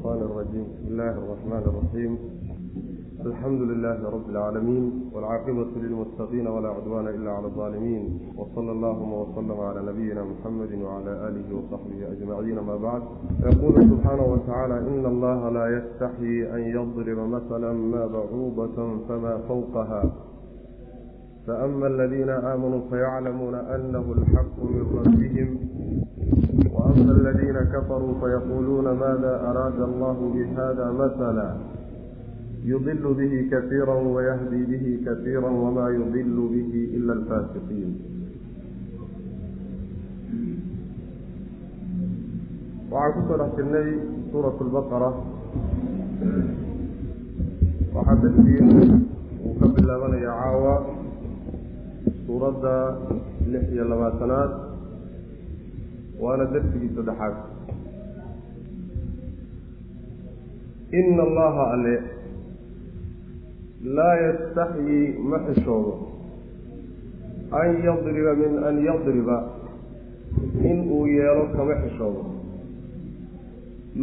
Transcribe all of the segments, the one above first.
الشيطان الرجيم بسم الله الرحمن الرحيم الحمد لله رب العالمين والعاقبة للمتقين ولا عدوان إلا على الظالمين وصلى اللهم وسلم على نبينا محمد وعلى آله وصحبه أجمعين ما بعد يقول سبحانه وتعالى إن الله لا يستحي أن يضرب مثلا ما بعوضة فما فوقها فأما الذين آمنوا فيعلمون أنه الحق من ربهم وأما الذين كفروا فيقولون ماذا أراد الله بهذا مثلا يضل به كثيرا ويهدي به كثيرا وما يضل به إلا الفاسقين waxaan kusoo dhex jirnay suurat lbaqara waxaa tafsiir uu ka bilaabanaya caawa suuradda lix iyo labaatanaad waana darsigii saddexaad. Ina allaha alle laa yastaxyii ma xishoodo an yadriba min an yadriba in uu yeelo kama xishoodo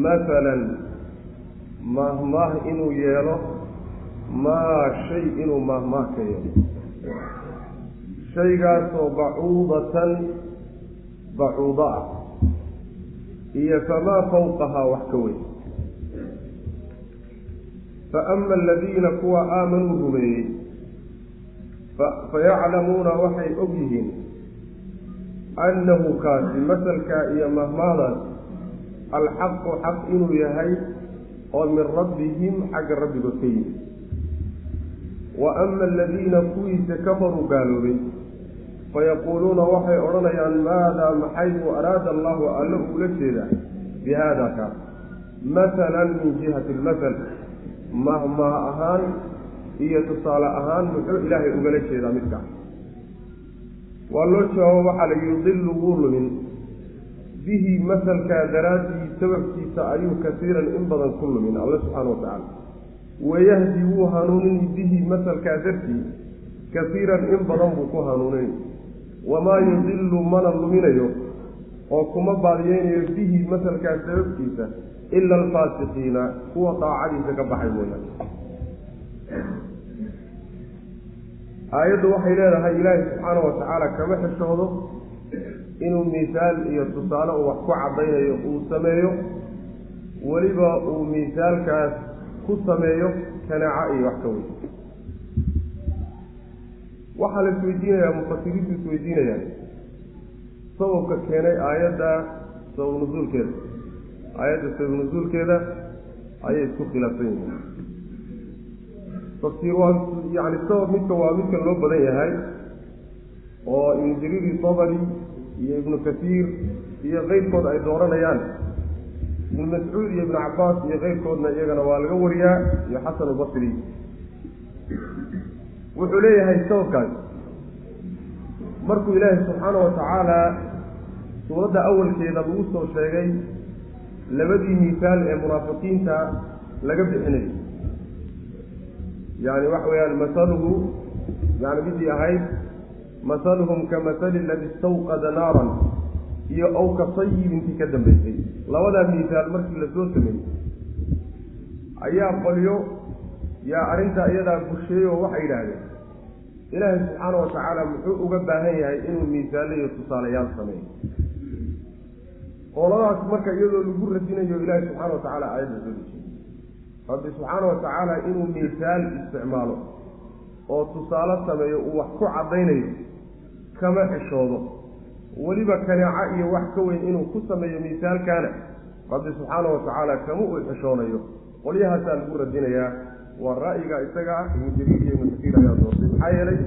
masalan maahmaah inuu yeelo maa shay inuu maahmaah ka yeelo shaygaasoo bacuudatan bacuudo ah. Iyo famaa fawqahaa wax ka weyn. Faama aladiina kuwa aamanuu rumeeyey fayaclamuuna waxay og yihiin annahu kaasi masalkaa iyo mahmaadaas alxaqu xaq inuu yahay oo min rabbihim xagga rabbigood ka yimid. Wa ama aladiina kuwiisa kafaruu gaaloobay fayaquuluuna waxay odhanayaan maadaa maxay buu araada allahu alle uula jeedaa bi haada kaas masalan min jihati lmasal mahmaah ahaan iyo tusaale ahaan muxuu ilaahay ugala jeedaa midkaas waa loo jawaabo waxaa la yudilu wuu lumin bihi masalkaa daraaddii sababkiisa ayuu kasiiran in badan ku lumin alle subxaana wa tacaala wayahdi wuu hanuunin bihi masalkaa dartii kasiiran in badan buu ku hanuuninay wamaa yudilu mana luminayo oo kuma baadiyeynayo bihi masalkaa sababkiisa ila alfaasiqiina kuwa daacadiisa ka baxay mooyaan aayaddu waxay leedahay ilaahi subxaana wa tacaala kama xishoodo inuu miisaal iyo tusaale uu wax ku caddaynayo uu sameeyo. Weliba uu miisaalkaas ku sameeyo kanaaco iyo wax ka weyn waxaa la isweydiinayaa mufasiriintu isweydiinayaan sababka keenay aayadda sabab nusuulkeeda. Aayadda sabab nusuulkeeda ayay isku khilaafsan yihiin. Tafsiir waa yani sabab midka waa midkan loo badan yahay oo ibnu jariiri tabari iyo ibnu kasiir iyo keyrkood ay dooranayaan. Ibnu mascuud iyo ibnu cabaas iyo keyrkoodna iyagana waa laga wariyaa iyo xasan albasri wuxuu leeyahay sababkaas markuu ilaahi subxaana wa tacaala suuradda awalkeeda lagu soo sheegay labadii miisaal ee munaafiqiinta laga bixinayo yani waxa weeyaan masaluhu yani midii ahayd masaluhum ka masali ladi istawqada naaran iyo aw ka sayibintii ka dambaysay labadaa miisaal markii la soo sameeyey ayaa qolyo yaa arrintaa iyadaa busheeyey oo waxay yidhaahdeen ilaahay subxaana wa tacaala muxuu uga baahan yahay inuu miisaale iyo tusaalayaal sameeyo. Qoladaas marka iyadoo lagu radinayo ilaahay subxaana wa tacaala aayadda soo rabbi subxaana wa tacaala inuu miisaal isticmaalo oo tusaale sameeyo uu wax ku caddaynayo kama xishoodo. Weliba kaneeco iyo wax ka weyn inuu ku sameeyo miisaalkaana rabbi subxaana wa tacaala kama uu xishoonayo. Qolyahaasaa lagu radinayaa waa ra'yiga isaga ah ibnu jariir iyo kasiir ayaa doortay. Maxaa yeelay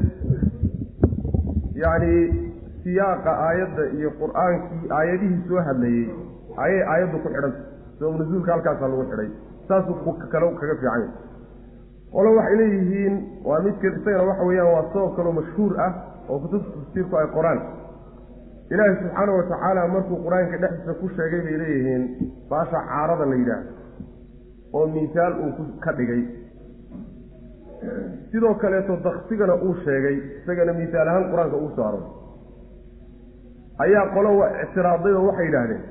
yacni siyaaqa aayadda iyo qur'aankii aayadihii soo hadlayey ayay aayaddu ku xidhanta sabab nusuulka halkaasaa lagu xidhay. Saasuu kale kaga fiican yahay. Waxay leeyihiin waa midka isagana waxa weeyaan waa sabab kaloo mashhuur ah oo kutubta tafsiirku ay qoraan. Ilaahi subxaana wa tacaala markuu qur'aanka dhexdiisa ku sheegay bay leeyihiin baasha caarada la yidhaah oo miisaal uu ka dhigay sidoo kaleeto daksigana uu sheegay isagana misaal ahaan qur'aanka ugu soo aroray ayaa qolo ictiraaday oo waxay yidhaahdeen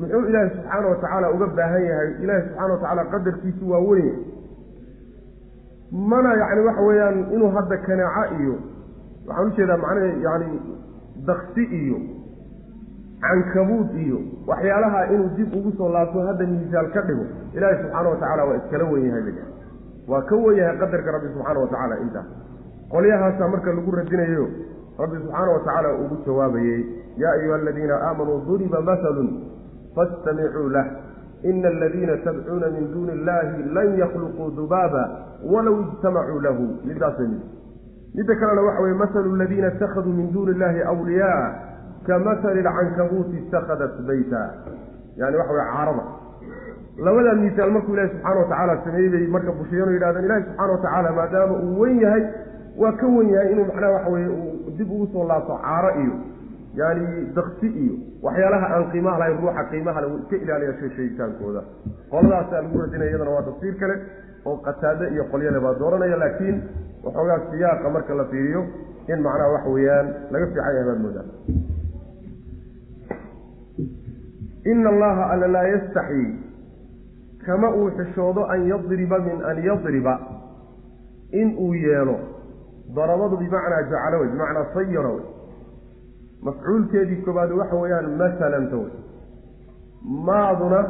muxuu ilaahi subxaana wa tacaala uga baahan yahay? Ilaahi subxaana wa tacaala qadarkiisu waa weyn. Mana yacni waxa weeyaan inuu hadda kanaaco iyo waxaan u jeedaa macnaha yani daksi iyo cankabuud iyo waxyaalaha inuu dib ugu soo laabto hadda miisaal ka dhigo ilaahi subxaana wa tacaala waa iskala wen yahay bay waa ka wen yahay qadarka rabbi subxaana wa tacaala intaas qolyahaasaa marka lagu radinayo rabbi subxaana wa tacaala ugu jawaabayey yaa ayuha aladiina aamanuu duriba mahalun fastamicuu lah. Ina aladiina tadcuuna min duuni illahi lan yakhluquu dubaaba walow ijtamacuu lahu. Midaasa mid. Midda kalena waxa weye mahalu aladiina ittakhaduu min duuni illahi awliyaa kamahali lcankabuuti itakhadat bayta. Yani waxa weye caarada labada misaal markuu ilahi subxana wa tacaala sameeyey bay marka bushiyano yidhahdeen ilahi wa tacaala maadaama uu wen yahay waa ka wen yahay inuu macnaha waxa weye dib ugu soo laabto caaro iyo yani daksi iyo waxyaalaha aan qiimaha lahayn ruuxa qiimaha le uu iska ilaaliya shay sheegitaankooda qoladaasaa lagu radinaya iyadana waa tafsiir kale oo qataade iyo qolyale baa dooranaya laakiin waxoogaa siyaaqa marka la fiiriyo in macnaha waxa weeyaan laga fiican yahay baad moodaa. Ina allaha alla laa yastaxii kama uu xishoodo an yadriba min an yadriba. In uu yeelo darabadu bimacnaa jacalo wey bimacnaa sayara wey. Mafcuulkeedii koobaad waxa weeyaan masalanta wey. Maaduna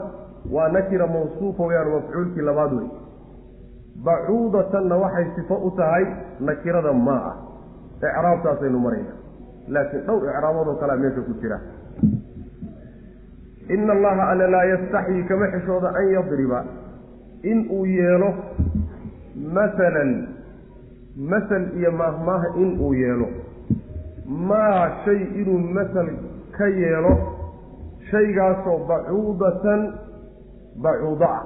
waa nakira mawsuufa weyaan mafcuulkii labaad wey. Bacuudatanna waxay sifo u tahay nakirada maa ah. Icraabtaasaynu marayna. Laakiin dhowr icraabood oo kalea meesha ku jira ina allaha alla laa yastaxyii kama xishoodo an yadriba in uu yeelo masalan masal iyo maahmaaha in uu yeelo. maa shay inuu masal ka yeelo shaygaasoo bacuudatan bacuudo ah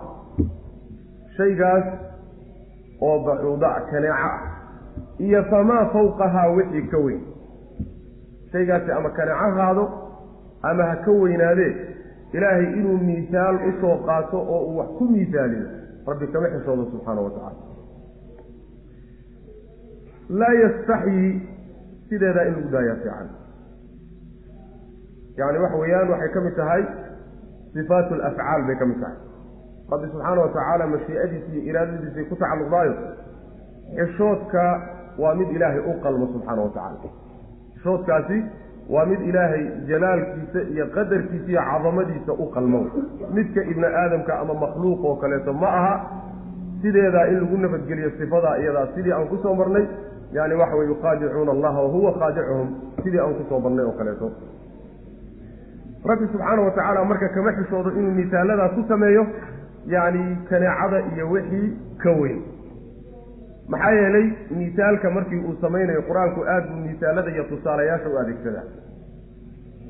shaygaas oo bacuudo ah kaneeco ah iyo famaa fawqahaa wixii ka weyn. shaygaasi ama kaneeco haado ama ha ka weynaadee ilaahay inuu miisaal u soo qaato oo uu wax ku miisaaliyo rabbi kama xishoodo subxaana wa tacaala. Laa yastaxyii sideedaa in lagu daayaa fiican. Yani waxa weeyaan waxay ka mid tahay sifaatu alafcaal bay ka mid tahay. Rabbi subxaana wa tacaala mashii'adiisa iyo iraadadiisay ku tacalluqdaayo xishoodka waa mid ilaahay u qalmo subxaana wa tacala xishoodkaasi waa mid ilaahay jalaalkiisa iyo qadarkiisa iyo cadamadiisa u qalmo midka ibni aadamka ama makhluuq oo kaleeto ma aha sideedaa in lagu nabadgeliyo sifadaa iyadaa sidii aan ku soo marnay yani waxa wey yuqaadicuuna allaha wahuwa qaadicuhum sidii aan ku soo marnay oo kaleeto. Rabbi subxaana wa tacaala marka kama xishoodo inuu misaaladaa ku sameeyo yani kaneecada iyo wixii ka weyn maxaa yeelay misaalka markii uu samaynayo qur'aanku aada buu misaalada iyo tusaalayaasha u adeegsadaa.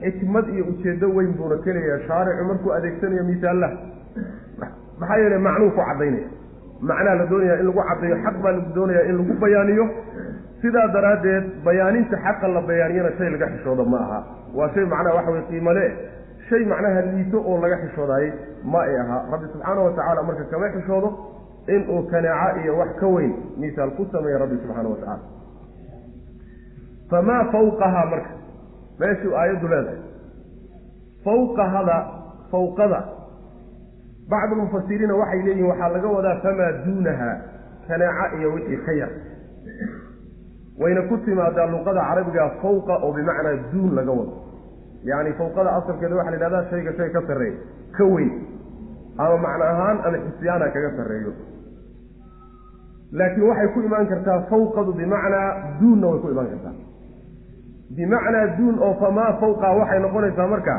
xikmad iyo ujeedo weyn buuna keleeyaa shaaricu markuu adeegsanayo misaallaha maxaa yeelay macnuu ku caddaynaya. macnaa la doonaya in lagu caddeeyo xaq baa lagu doonaya in lagu bayaaniyo. sidaa daraaddeed bayaaninta xaqa la bayaaniyana shay laga xishoodo ma aha. waa shay macnaha waxa weye qiimale shay macnaha liito oo laga xishoodaayey ma ay ahaa rabbi subxaana wa tacaala marka kama xishoodo inuu kaneeco iyo wax ka weyn misaal ku sameeya rabbi subxaana wa tacaala. Famaa fawqahaa marka meeshuu aayaddu leedahay. Fawqahada fawqada bacdu mufasiriina waxay leeyihiin waxaa laga wadaa famaa duunaha kaneeco iyo wixii ka yar. Wayna ku timaadaa luqada carabiga fawqa oo bimacnaa duun laga wado. Yacni fawqada asalkeeda waxaa la yidhahdaa shayga shay ka sarreeya ka weyn ama macno ahaan ama xisyaana kaga sarreeyo laakiin waxay ku imaan kartaa fawqadu bimacnaa duunna way ku imaan kartaa. Bimacnaa duun oo famaa fawqa waxay noqonaysaa marka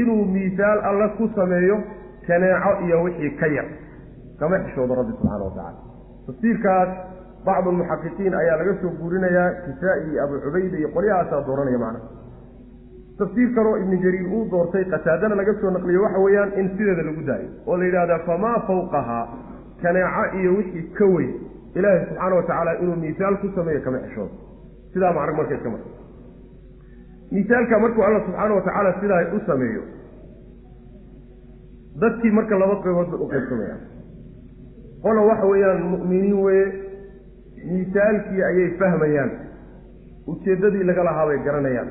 inuu miisaal alla ku sameeyo kaneeco iyo wixii ka yar kama xishoodo rabbi subxaana wa tacala tafsiirkaas bacdu lmuxaqiqiin ayaa laga soo guurinayaa kisaa-i iyo abu cubayda iyo qolyahaasaa dooranaya macnaha tafsiir kaloo ibnu jariir uu doortay qataadana laga soo naqliyo waxa weeyaan in sideeda lagu daayo oo la yidhahdaa famaa fawqahaa kaneeco iyo wixii ka weyn ilaahay subxaana wa tacaala inuu miisaal ku sameeyo kama xishoodo sidaa macnag marka iska marka misaalka markuu alla subxaana wa tacaala sidaa u sameeyo dadkii marka laba qaybood bay u qaybsamayaan qola waxa weeyaan mu'miniin weye misaalkii ayay fahmayaan ujeeddadii laga lahaa bay garanayaan.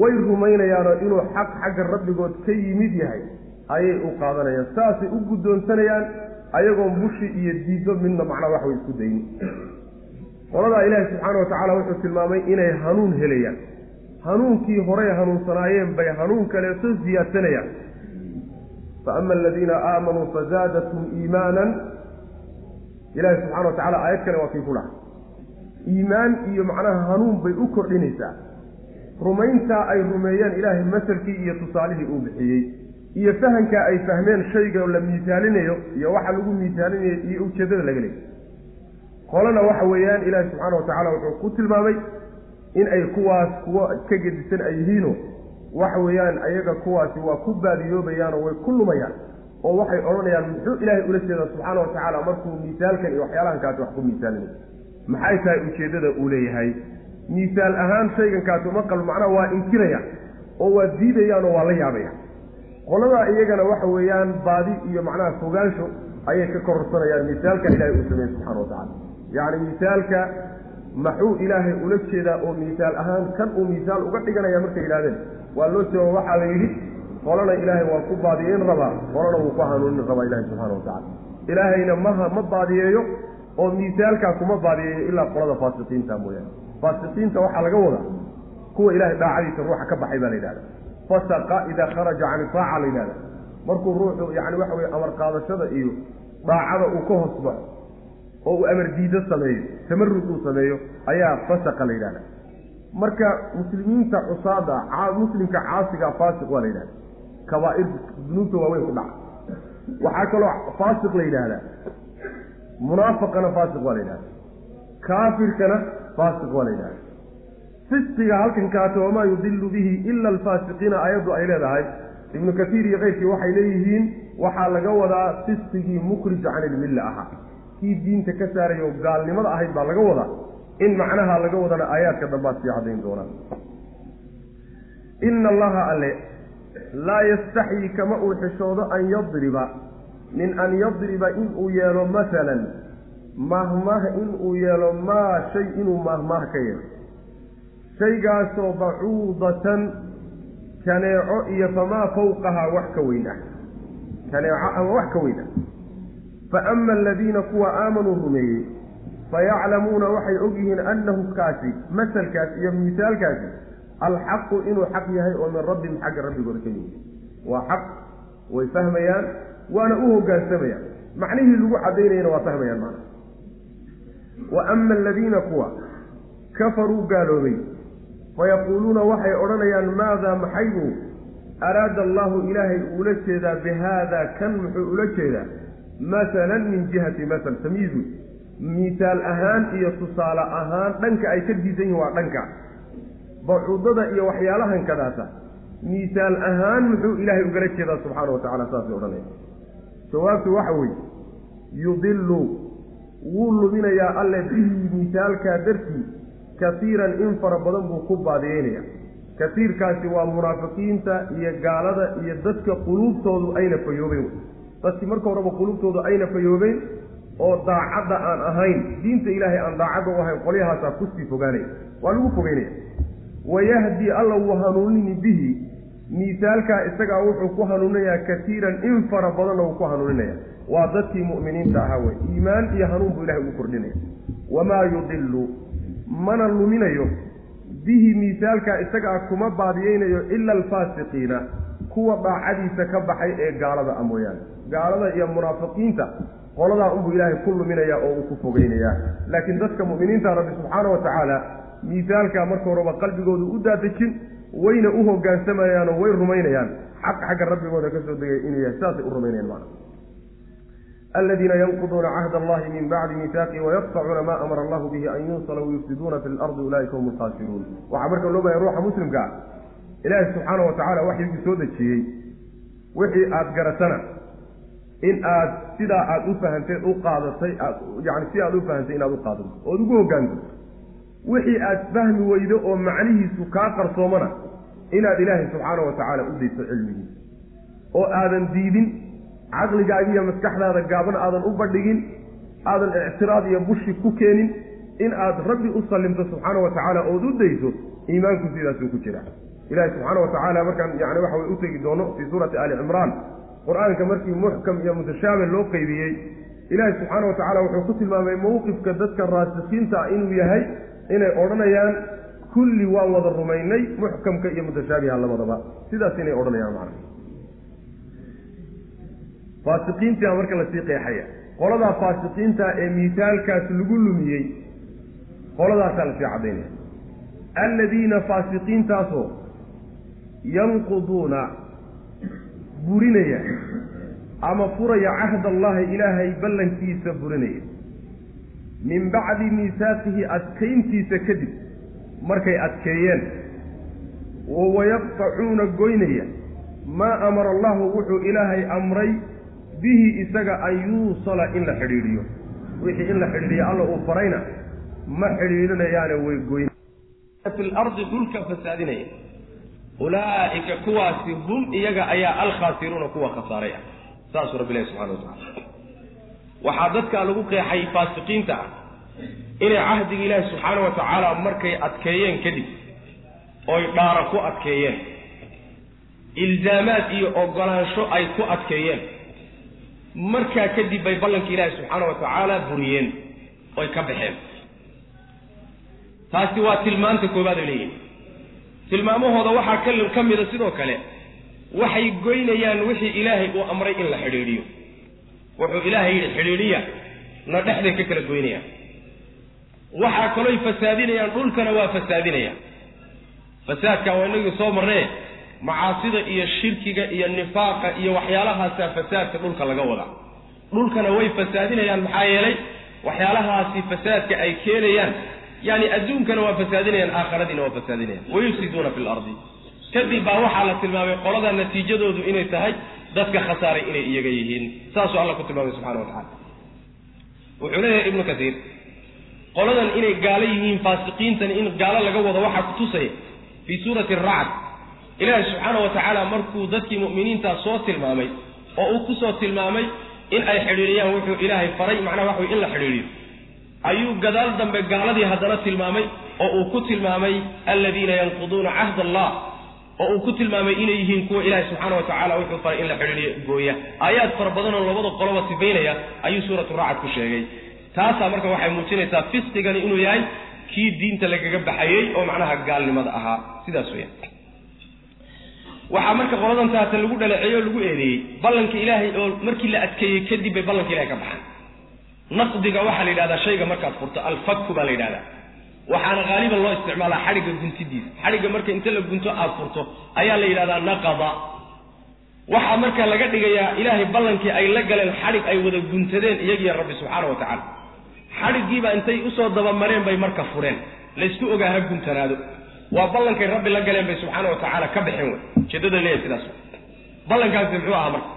Way rumaynayaanoo inuu xaq xagga rabbigood ka yimid yahay ayay u qaadanayaan. Saasay u guddoonsanayaan ayagoon bushi iyo diiddo midna macnaa wax way isku daynin qoladaa ilaahi subxaana watacaala wuxuu tilmaamay inay hanuun helayaan. Hanuunkii horey hanuunsanaayeen bay hanuun kaleeto siyaadsanayaan fa ama aladiina aamanuu fazaadathum iimaanan. Ilahi subxana wa tacala aayad kale waa kii ku dhahay iimaan iyo macnaha hanuun bay u kordhinaysaa. Rumayntaa ay rumeeyeen ilaahay masalkii iyo tusaalihii uu bixiyey iyo fahankaa ay fahmeen shayga la miisaalinayo iyo waxa lagu miisaalinayo iyo ujeeddada laga leeyay qolana waxa weeyaan ilaahi subxaana wa tacaala wuxuu ku tilmaamay in ay kuwaas kuwo ka gedisan ay yihiino waxa weeyaan ayaga kuwaasi waa ku baadiyoobayaanoo way ku lumayaan oo waxay odhanayaan muxuu ilaahay ula jeeda subxaana wa tacaala markuu miisaalkan iyo waxyaalahankaasi wax ku miisaalinayo maxay tahay ujeeddada uu leeyahay? Miisaal ahaan shaygankaasi uma qalbo macnaha waa inkiraya oo waa diidayaan oo waa la yaabaya qoladaa iyagana waxa weeyaan baadi iyo macnaha fogaansho ayay ka kororsanayaan. Misaalkan ilahay uu sameeyey subxana wa tacala yacni misaalka maxuu ilaahay ula jeedaa oo miisaal ahaan kan uu miisaal uga dhiganaya markay yidhahdeen waa loo jawaab waxaa la yidhi qolana ilaahay waa ku baadiyeyn rabaa qolana wuu ku hanuunin rabaa ilahi subxana wa tacala ilaahayna maha ma baadiyeeyo oo miisaalkaa kuma baadiyeeyo ilaa qolada faasiqiinta mooyaane. Faasiqiinta waxaa laga wadaa kuwa ilahay daacadiisa ruuxa ka baxay baa la yidhahda fasaqa idaa kharaja can itaaca la yidhahda. Markuu ruuxu yani waxa weye amar qaadashada iyo daacada uu ka hoos baxo oo uu amar diido sameeyo tamarud uu sameeyo ayaa fasaqa la yidhahda. Marka muslimiinta cusaada muslimka caasiga faasiq waa la yidhahda. Kabaair dunuubta waaweyn ku dhaca. Waxaa kaloo faasiq la yidhaahdaa munaafaqana faasiq waa la yidhahda. Kaafirkana faasiq waa la yidhahda fisqiga halkan kaata wamaa yudilu bihi ila alfaasiqiina aayaddu ay leedahay. Ibnu kasiir iyo keyrkii waxay leeyihiin waxaa laga wadaa fisqigii mukrija can ilmilla ahaa kii diinta ka saaray oo gaalnimada ahayd baa laga wadaa. In macnaha laga wadana aayaadka dambaad sii caddayn doonaan ina allaha alle laa yastaxyi kama uu xishoodo an yadriba. Min an yadriba inuu yeelo masalan mahmah inuu yeelo maa shay inuu mahmah ka yeelo shaygaasoo bacuudatan kaneeco iyo famaa fawqahaa wax ka weyn ah. Kaneeco ama wax ka weyn ah. Fa ama aladiina kuwa aamanuu rumeeyey fayaclamuuna waxay ogyihiin annahu kaasi masalkaas iyo misaalkaasi alxaqu inuu xaq yahay oo min rabbihim xagga rabbigooda ka yimid. Waa xaq way fahmayaan waana u hogaansamayaan. Macnihii lagu cadaynayana waa fahmayaan macna wa ama aladiina kuwa kafaruu gaaloobay fayaquuluuna waxay odhanayaan maadaa maxaybuu araada allahu ilaahay uula jeedaa bi haada kan muxuu ula jeedaa masalan min jihati masal tamyiizu miisaal ahaan iyo tusaale ahaan dhanka ay ka diidan yihiin waa dhanka bacuudada iyo waxyaalahan kadaasa miisaal ahaan muxuu ilaahay ugala jeedaa subxaana wa tacala saasay odhanaya jawaabtu waxa weeye yudilu wuu luminayaa alle bihi misaalkaa dartii kasiiran in fara badan buu ku baadiyeynaya kasiirkaasi waa munaafiqiinta iyo gaalada iyo dadka quluubtoodu ayna fayoobeen. Dadkii marka horeba quluubtoodu ayna fayoobeen oo daacadda aan ahayn diinta ilaahay aan daacadda u ahayn qolyahaasaa ku sii fogaanaya. Waa lagu fogeynaya wayahdi alla wuu hanuunini bihi. Miisaalkaa isagaa wuxuu ku hanuuninayaa kasiiran in fara badanna wuu ku hanuuninaya. Waa dadkii mu'miniinta ahaa wey iimaan iyo hanuun buu ilahay ugu kordhinaya. Wamaa yudilu mana luminayo bihi miisaalkaa isagaa kuma baadiyeynayo ila alfaasiqiina kuwa daacadiisa ka baxay ee gaalada a mooyaane. Gaalada iyo munaafiqiinta qoladaa unbuu ilaahay ku luminaya oo uu ku fogeynayaa laakiin dadka mu'miniinta rabbi subxaana wa tacaala miisaalkaa marka horeba qalbigooda u daadejin wayna u hogaansamayaan oo way rumaynayaan. Xaq xagga rabbigooda ka soo degay inuu yahay saasay u rumaynayaan macna aladiina yanquduuna cahd allahi min bacdi miisaaqi wayaqtacuuna maa amara allahu bihi an yunsala wayufsiduuna fi lardi ulaa'ika hum alkhaasiruun waxaa marka loo bahaya ruuxa muslimka ah ilaahi subxaana wa tacaala waxyiguu soo dejiyey wixii aada garatana in aad sidaa aada u fahanteed u qaadatay aad yani si aad u fahantay inaad u qaadato ood ugu hogaanto wixii aad fahmi weydo oo macnihiisu kaa qarsoomana inaad ilaahay subxaana wa tacaala u dayso cilmigiisa oo aadan diidin caqligaaga iyo maskaxdaada gaaban aadan u badhigin aadan ictiraad iyo bushi ku keenin in aad rabbi u sallimto subxaana wa tacaala ood u dayso iimaanku sidaasuu ku jira. Ilahi subxaana watacaala markaan yani waxa way u tegi doono fii suurati ali cimraan qur'aanka markii muxkam iyo mutashaabih loo qeybiyey ilaahi subxaana wa tacala wuxuu ku tilmaamay mowqifka dadka raasikiinta ah inuu yahay inay odhanayaan kulli waan wada rumaynay muxkamka iyo mutashaabiha labadaba sidaas inay odhanayaan macna faasiqiintia marka la sii qeexaya. Qoladaa faasiqiinta ee miisaalkaas lagu lumiyey qoladaasaa la sii caddaynaya alladiina faasiqiintaasoo yanquduuna burinaya ama furaya cahd allahi ilaahay ballankiisa burinaya. Min bacdi miisaaqihi adkayntiisa kadib markay adkeeyeen wayaqtacuuna goynaya. Maa amara allahu wuxuu ilaahay amray bihi isaga an yuusala in la xidhiidhiyo. Wixii in la xidhiidhiyo alla uu farayna ma xidhiidhinayaane way goyn. Fi lardi dhulka fasaadinaya. Ulaa'ika kuwaasi hum iyaga ayaa alkhaasiruuna kuwa khasaaray ah. Saasuu rabbi ilahi wa tacala waxaa dadkaa lagu qeexay faasiqiinta ah inay cahdiga ilaahi subxaana wa tacaala markay adkeeyeen kadib oy dhaara ku adkeeyeen. Ilzaamaad iyo ogolaansho ay ku adkeeyeen markaa kadib bay ballankii ilaahi subxaana wa tacaala buriyeen oy ka baxeen. Taasi waa tilmaanta koowaad ay leeyihiin tilmaamahooda waxaa ka mida sidoo kale waxay goynayaan wixii ilaahay uu amray in la xidhiidhiyo. Wuxuu ilaahay yidhi xidhiidhiya na dhexday ka kala goynayaan waxaa kaloy fasaadinayaan dhulkana waa fasaadinayaan fasaadka waa inagii soo marnee macaasida iyo shirkiga iyo nifaaqa iyo waxyaalahaasaa fasaadka dhulka laga wadaa dhulkana way fasaadinayaan maxaa yeelay waxyaalahaasi fasaadka ay keenayaan. Yani adduunkana waa fasaadinayaan aakhiradiina waa fasaadinayaan. Wayufsiduuna fi lardi kadib baa waxaa la tilmaamay qolada natiijadoodu inay tahay dadka khasaaray inay iyaga yihiin. Saasuu alla ku tilmaamay subxana wa tacala wuxuu leeyahay ibnu kasiir qoladan inay gaalo yihiin faasiqiintan in gaalo laga wado waxaa kutusaya fii suurati racd ilaahi subxaana wa tacaala markuu dadkii mu'miniintaa soo tilmaamay oo uu ku soo tilmaamay in ay xidhiidhiyaan wuxuu ilaahay faray macnaha waxa wey in la xidhiidhiyo. Ayuu gadaal dambe gaaladii haddana tilmaamay oo uu ku tilmaamay aladiina yanquduuna cahd allah oo uu ku tilmaamay inay yihiin kuwa ilaahi subxaana wa tacala wuxuu faray in la xidhiidhiyo gooya. Aayaad fara badan oo labada qoloba sifaynaya ayuu suuratu racd ku sheegay. Taasaa marka waxay muujinaysaa fisqigani inuu yahay kii diinta lagaga baxayey oo macnaha gaalnimada ahaa. Sidaas weya waxaa marka qoladan taata lagu dhaleeceeyey oo lagu eedeeyey ballanka ilaahay oo markii la adkeeyey kadib bay ballanka ilahay ka baxaan. Naqdiga waxaa la yidhahdaa shayga markaad furto alfaku baa la yidhahdaa. Waxaana haaliban loo isticmaalaa xadhigga guntidiisa xadhigga marka inta la gunto aad furto ayaa la yidhahdaa naqada. Waxaa marka laga dhigayaa ilaahay ballankii ay la galeen xadhig ay wada guntadeen iyagiyo rabbi subxaana wa tacaala. Xadhiggiiba intay u soo dabamareen bay marka fureen. Laysku ogaa ha guntanaado waa ballankay rabbi la galeen bay subxaana wa tacaala ka baxeen wey ujeedada leeyahay sidaas ballankaasi muxuu ahaa marka?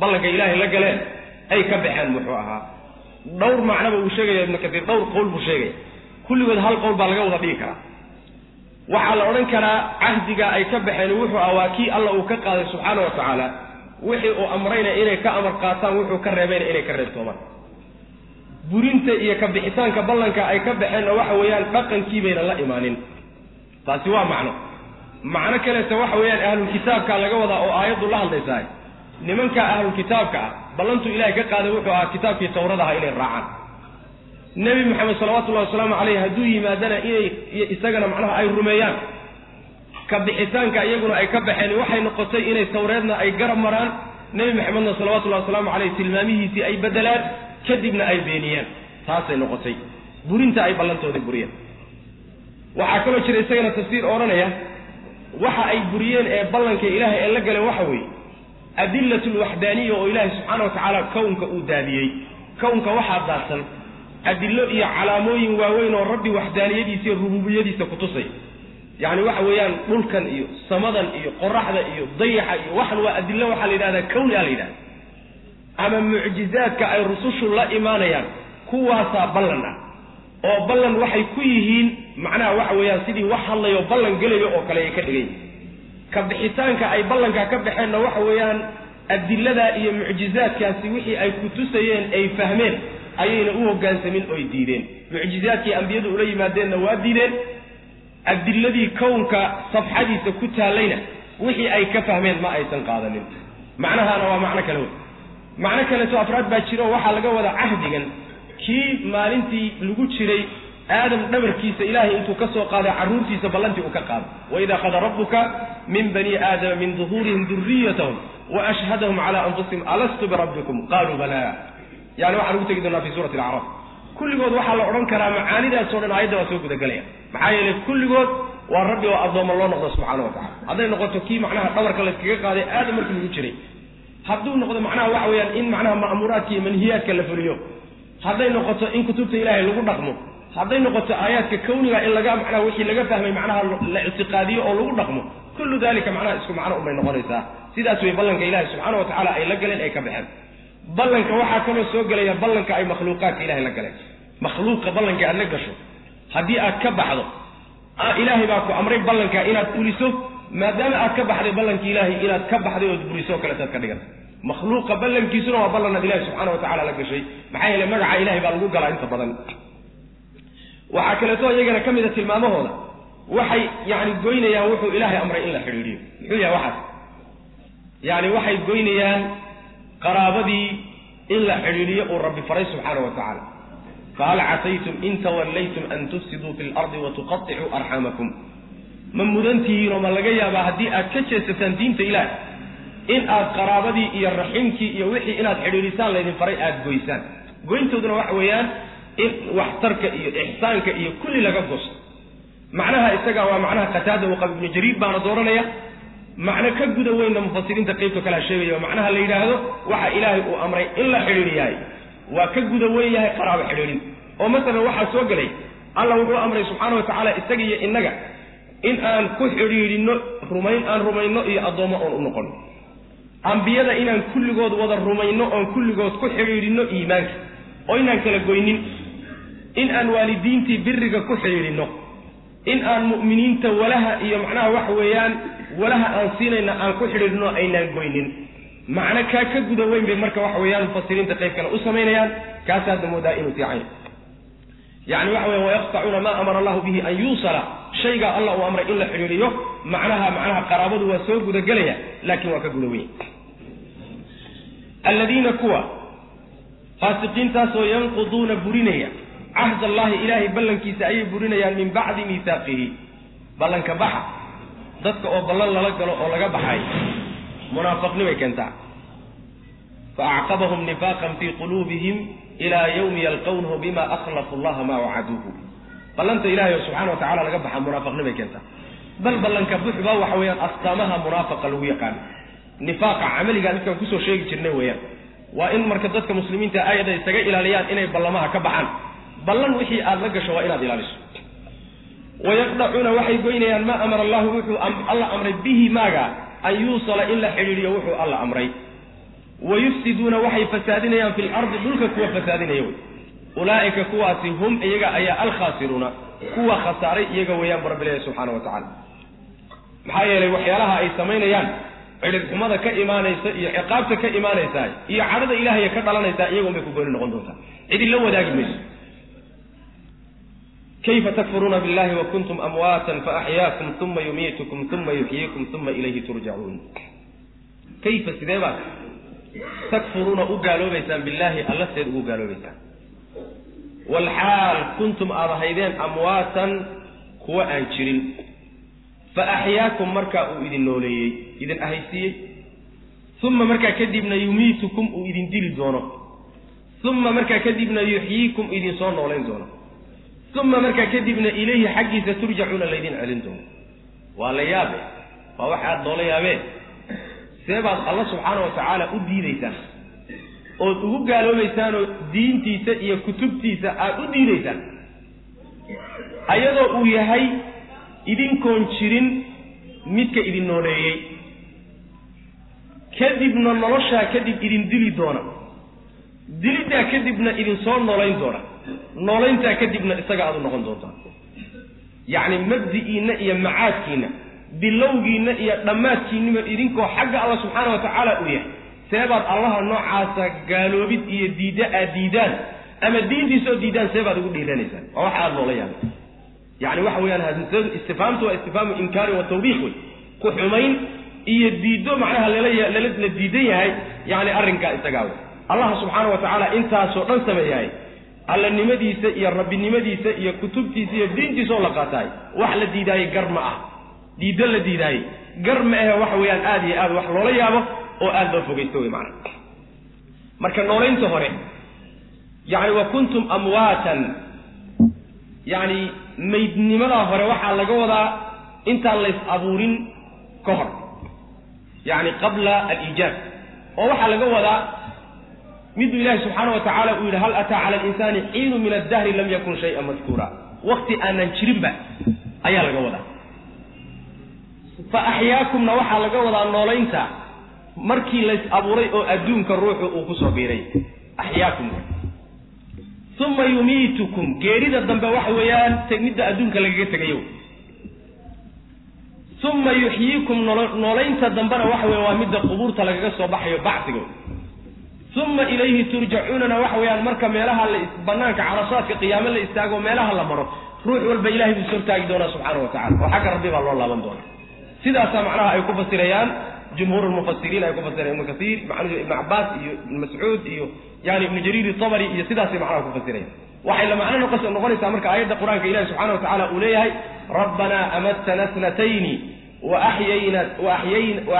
Ballankay ilaahay la galeen ay ka baxeen muxuu ahaa. Dhowr macnoba uu sheegaya ibnu kasiir dhowr qowl buu sheegaya. Kulligood hal qowl baa laga wada dhigi karaa. Waxaa la odhan karaa cahdiga ay ka baxeen wuxuu ah waa kii alla uu ka qaaday subxaana wa tacaala wixii uu amrayna inay ka amar qaataan wuxuu ka reebayna inay ka reebtoomaan burinta iyo ka bixitaanka ballanka ay ka baxeenna waxa weeyaan dhaqankii bayna la imaanin taasi waa macno. Macno kaleeta waxa weeyaan ahlulkitaabka laga wadaa oo aayaddu la hadlaysahay. Nimanka ahlulkitaabka ah ballantuu ilaahay ka qaaday wuxuu ahaa kitaabkii tawradaha inay raacaan. Nebi maxamed salawatullahi wasalaamu caleyh hadduu yimaadana inay isagana macnaha ay rumeeyaan. Ka bixitaanka iyaguna ay ka baxeen waxay noqotay inay tawreedna ay garab maraan. Nebi maxamedna salawatullahi wasalaamu caleyh tilmaamihiisii ay bedelaan kadibna ay beeniyaan taasay noqotay. Burinta ay ballantoodii buriyeen waxaa kaloo jira isagana tafsiir odhanaya waxa ay buriyeen ee ballanka ilaahay ee la galeen waxa weeye adilatu lwaxdaaniya oo ilaahay subxaana wa tacaala kownka uu daadiyey. Kownka waxaa daadsan adillo iyo calaamooyin waaweyn oo rabbi waxdaaniyadiisa iyo rububiyadiisa kutusay yacni waxa weeyaan dhulkan iyo samadan iyo qoraxda iyo dayaxa iyo waxan waa adillo waxaa la yidhahdaa kowni a la yidhahda ama mucjizaadka ay rusushu la imaanayaan kuwaasaa ballan ah oo ballan waxay ku yihiin macnaha waxa weeyaan sidii wax hadlayo ballan gelayo oo kale ay ka dhigan yihiin ka bixitaanka ay ballanka ka baxeenna waxa weeyaan adiladaa iyo mucjizaadkaasi wixii ay kutusayeen ay fahmeen ayayna u hoggaansamin oy diideen. Mucjizaadkii ambiyadu ula yimaadeenna waa diideen adiladii kownka safxadiisa ku taallayna wixii ay ka fahmeen ma aysan qaadanin. Macnahaana waa macno kale wey. Macno kaleeto afraad baa jira oo waxaa laga wadaa cahdigan kii maalintii lagu jiray aadam dhabarkiisa ilaahay intuu ka soo qaaday carruurtiisa ballantii uu ka qaaday. Waid akhada rabbuka min bani aadama min duhuurihim duriyatahum wa ashhadahum cala anfusihim alastu birabbikum qaaluu balaa yani waxaan ugu tegi doonaa fi suurati alacraaf. Kulligood waxaa la odhan karaa macaanidaasoo dhan aayadda waa soo gudagelaya maxaa yeelay kulligood waa rabbi oo addooma loo noqdo subxaana wa tacala hadday noqoto kii macnaha dhabarka layskaga qaaday aadam markii lagu jiray hadduu noqdo macnaha waxa weeyaan in macnaha ma'muuraadka iyo manhiyaadka la fuliyo hadday noqoto in kutubta ilaahay lagu dhaqmo hadday noqoto aayaadka kawniga in laga macnaha wixii laga fahmay macnaha la ictiqaadiyo oo lagu dhaqmo kullu dalika macnaha isku macno unbay noqonaysaa. Sidaas way ballanka ilaahay subxaana wa tacala ay la galeen ay ka baxeen. Ballanka waxaa kaloo soo gelaya ballanka ay makhluuqaadka ilahay la galeen. Makhluuqa ballanka aad la gasho haddii aad ka baxdo ilaahay baa ku amray ballanka inaad fuliso maadaama aad ka baxday ballankii ilaahay inaad ka baxday ood buriso o kaleetaad ka dhiganta makhluuqa ballankiisuna waa ballanaad ilahi subxaana wa tacala la gashay. Maxaa yeele magaca ilahay baa lagu galaa inta badan. Waxaa kaleeto iyagana ka mid a tilmaamahooda waxay yani goynayaan wuxuu ilaahay amray in la xidhiidhiyo. Muxuu yahay waxaas? Yani waxay goynayaan qaraabadii in la xidhiidhiyo uu rabbi faray subxaana wa tacaala fahal casaytum in tawallaytum an tufsiduu fi lardi watuqaicuu arxamakum. Ma mudantihiinoo ma laga yaabaa haddii aad ka jeesataan diinta ilaah in aad qaraabadii iyo raximkii iyo wixii inaad xidhiidhisaan laydin faray aada goysaan. Goyntooduna waxa weeyaan in waxtarka iyo ixsaanka iyo kulli laga gosto macnaha isaga waa macnaha qataada waqab ibnu jariir baana dooranaya. Macno ka guda weynna mufasiriinta qeybta kalea sheegaya macnaha la yidhaahdo waxa ilaahay uu amray in la xidhiidhiyahay. Waa ka guda weyn yahay qaraabo xidhiidhin. Oo masalan waxaa soo gelay allah wuxuu amray subxaana wa tacaala isaga iyo innaga in aan ku xidhiidhinno rumayn aan rumayno iyo addoommo oon u noqono ambiyada inaan kulligood wada rumayno oon kulligood ku xidhiidhinno iimaanka oo inaan kala goynin in aan waalidiintii biriga ku xidhiidhinno in aan mu'miniinta walaha iyo macnaha waxa weeyaan walaha aan siinayna aan ku xidhiidhno aynaan goynin macno kaa ka guda weyn bay marka waxa weeyaan mufasiriinta qayb kale u samaynayaan. Kaas hadda moodaa inuu fiican yani waxa weya wayaqtacuuna maa amara allahu bihi an yuusala shaygaa allah uu amray in la xidhiidhiyo macnaha macnaha qaraabadu waa soo gudagelaya laakiin waa ka guda weyn. Alladiina kuwa faasiqiintaasoo yanquduuna burinaya cahd allahi ilaahay ballankiisa ayay burinayaan min bacdi miihaaqihi ballanka baxa dadka oo ballan lala galo oo laga baxay munaafiqnimay keentaa. Fa acqabahum nifaaqan fii quluubihim ilaa yawmi yalqawnahu bima akhlafu allaha maa wacaduuhu ballanta ilahay subxana wa tacala laga baxa munaafiqnimay keentaa bal ballanka buxba waxa weeyaan astaamaha munaafaqa lagu yaqaano nifaaqa camaligaa midkaan ku soo sheegi jirnay weeyaan. Waa in marka dadka muslimiinta aayada isaga ilaaliyaan inay ballamaha ka baxaan. Ballan wixii aada la gasho waa inaad ilaaliso. Wayaqdacuuna waxay goynayaan maa amara allahu wuxuu alla amray bihi maaga an yuusala in la xidhiidhiyo wuxuu alla amray. Wayufsiduuna waxay fasaadinayaan fi lardi dhulka kuwa fasaadinaya wey ulaa'ika kuwaasi hum iyaga ayaa alkhaasiruuna kuwa khasaaray iyaga weeyaan bu rabbi leeyahy subxaana wa tacaala. Maxaa yeelay waxyaalaha ay samaynayaan cidhirxumada ka imaanaysa iyo ciqaabta ka imaanaysaa iyo cadhada ilahaya ka dhalanaysaa iyagoon bay ku gooni noqon doontaa. Cidi la wadaagi mayso. Kayfa takfuruuna billahi wa kuntum amwaatan faaxyaakum uma yumiitukum uma yuxyiikum uma ilayhi turjacuun kayfa sidee baad takfuruuna u gaaloobaysaan billaahi alla seed ugu gaaloobaysaan walxaal kuntum aad ahaydeen amwaatan kuwa aan jirin fa axyaakum markaa uu idin nooleeyey idin ahaysiiyey uma markaa kadibna yumiitukum uu idin dili doono uma markaa kadibna yuxyiikum idin soo noolayn doono uma markaa kadibna ilayhi xaggiisa turjacuuna laydin celin doono waa la yaabe waa wax aada noola yaabeen see baad alla subxaana wa tacaala u diidaysaan ood ugu gaaloobaysaanoo diintiisa iyo kutubtiisa aada u diidaysaan. Ayadoo uu yahay idinkoon jirin midka idin nooleeyey kadibna noloshaa kadib idin dili doona. Diliddaa kadibna idin soo noolayn doona. Noolayntaa kadibna isaga aad u noqon doontaan yacni mabdi'iinna iyo macaadkiinna bilowgiinna iyo dhammaadkiinnima idinkoo xagga alla subxaana wa tacaala u yahay seebaad allaha noocaasa gaaloobid iyo diidda aad diidaan. Ama diintiisaoo diidaan seebaad ugu dhiiranaysaan waa waxa aada loola yaabay yani waxa weeyaan istifhaamtu waa istifhaamu inkaari wa tawbiiq wey ku xumayn iyo diiddo macnaha lala la diidan yahay yani arrinkaa isagaa wey allah subxaana wa tacaala intaasoo dhan sameeyahay. Allanimadiisa iyo rabbinimadiisa iyo kutubtiisa iyo diintiisa oo la qaataay wax la diidaayey gar ma ah. Diiddo la diidaayey gar ma ahe waxa weeyaan aada iyo aad wax loola yaabo oo aada loo fogeysto wey macana marka noolaynta hore yani wa kuntum amwaatan. Yani maydnimadaa hore waxaa laga wadaa intaan lays abuurin ka hor. Yani qabla aliijaab oo waxaa laga wadaa miduu ilaahi subxaana wa tacaala uu yidhi hal ataa cala alinsaani xiinu min addahri lam yakun shayan madkuura. Wakti aanan jirinba ayaa laga wadaa. Fa axyaakumna waxaa laga wadaa noolaynta markii lays abuuray oo adduunka ruuxu uu ku soo biiray axyaakum. Uma yumiitukum. Geerida dambe waxa weeyaan midda adduunka lagaga tegayo uma yuxyiikum. Noolaynta dambena waxa weya waa midda qubuurta lagaga soo baxayo bacsiga uma ilayhi turjacuunana. Waxa weeyaan marka meelaha la banaanka carashaadka qiyaame la istaago meelaha la maro ruux walba ilahay buu sortaagi doonaa subxaana wa tacala oo xagga rabbi baa loo laaban doona sidaasaa macnaha ay ku fasirayaan jumhuur lmufasiriin ay ku fasirayaan ibnu kasiir macnuhu ibnu cabaas iyo ibnu mascuud iyo yani ibnu jariir itabari iyo sidaasay macnaha ku fasirayaan waxay la macno noqonaysaa marka aayadda qur'aanka ilahi subxana wa tacala uu leeyahay rabbanaa amatana snatayni wa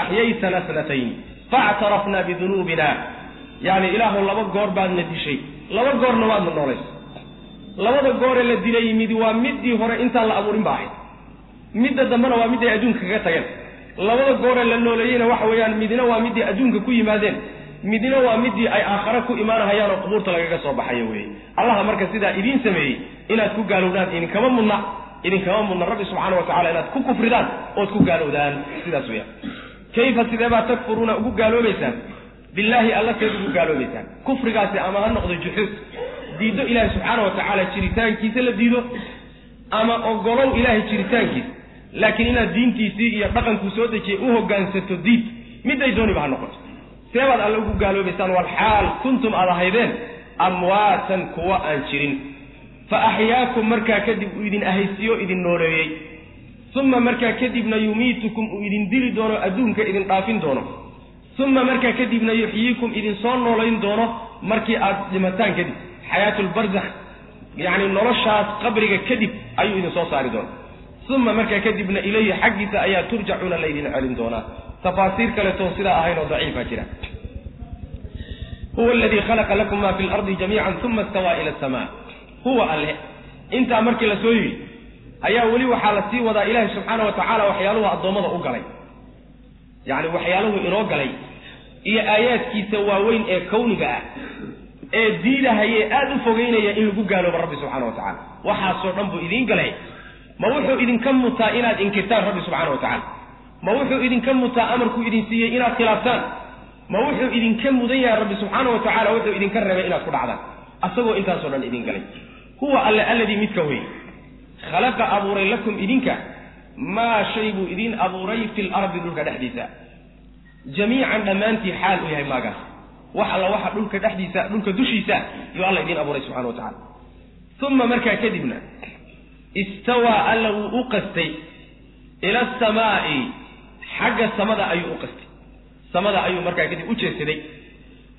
axyaytana snatayni faactarafna bidunuubina yani ilaahu laba goor baadna dishay laba goorna waadna noolays labada gooree la dilay midi waa midii hore intaan la abuurin ba ahayd midda dambena waa miday adduunka kaga tageen labada gooree la nooleeyeyna waxa weeyaan midina waa midii adduunka ku yimaadeen midina waa midii ay aakhare ku imaanahayaan oo qubuurta lagaga soo baxayo weeye. Allaha marka sidaa idiin sameeyey inaad ku gaalowdaan idinkama mudna idinkama mudna. Rabbi subxaana wa tacala inaad ku kufridaan ood ku gaalowdaan sidaas weeyaan. Kayfa sidee baa takfuruuna ugu gaaloobaysaan? Billaahi alla seed ugu gaaloobaysaan. Kufrigaasi ama ha noqdo juxuud diiddo ilaahi subxaana wa tacaala jiritaankiisa la diido ama ogolow ilaahay jiritaankiisa laakiin inaad diintiisii iyo dhaqankuu soo dejiyay u hoggaansato diid miday dooniba ha noqoto. Seebaad alle ugu gaaloobaysaan walxaal kuntum aad ahaydeen amwaatan kuwa aan jirin. Fa axyaakum markaa kadib uu idin ahaysiyo idin nooleeyey uma markaa kadibna yumiitukum uu idin dili doono adduunka idin dhaafin doono. Uma markaa kadibna yuxyiikum idin soo noolayn doono markii aad dhimataan kadib. Xayaatulbarzakh yacni noloshaas qabriga kadib ayuu idin soo saari doona uma markaa kadibna ilayhi xaggiisa ayaa turjacuuna laydin celin doonaa. Tafaasiir kaleetoo sidaa ahayn oo daciifa jira. Huwa aladii khalaqa lakum ma fi lardi jamiican uma istawaa ila asamaa huwa alle intaa markii la soo yidhi ayaa weli waxaa la sii wadaa ilaahi subxaana wa tacaala waxyaaluhu addoommada u galay. Yacni waxyaaluhu inoo galay. Iyo aayaadkiisa waaweyn ee kawniga ah ee diidahaye aada u fogeynaya in lagu gaaloobo rabbi subxana wa tacala waxaasoo dhan buu idiin galay ma wuxuu idinka mutaa inaad inkirtaan rabbi subxana wa tacala ma wuxuu idinka mutaa amarkuu idin siiyey inaad khilaaftaan. Ma wuxuu idinka mudan yahay rabbi subxaana wa tacala wuxuu idinka reebay inaad ku dhacdaan. Asagoo intaasoo dhan idin galay. Huwa alle alladii midka wey khalaqa abuuray lakum idinka. Maa shay buu idiin abuuray fi lardi dhulka dhexdiisa. Jamiican dhammaantii xaal u yahay maagaas. Wax alla waxa dhulka dhexdiisa dhulka dushiisa yuu alla idiin abuuray subxana wa tacala uma markaa kadibna istawaa alla wuu u qastay ila asamaa'i xagga samada ayuu u qastay. Samada ayuu markaa kadib u jeedsaday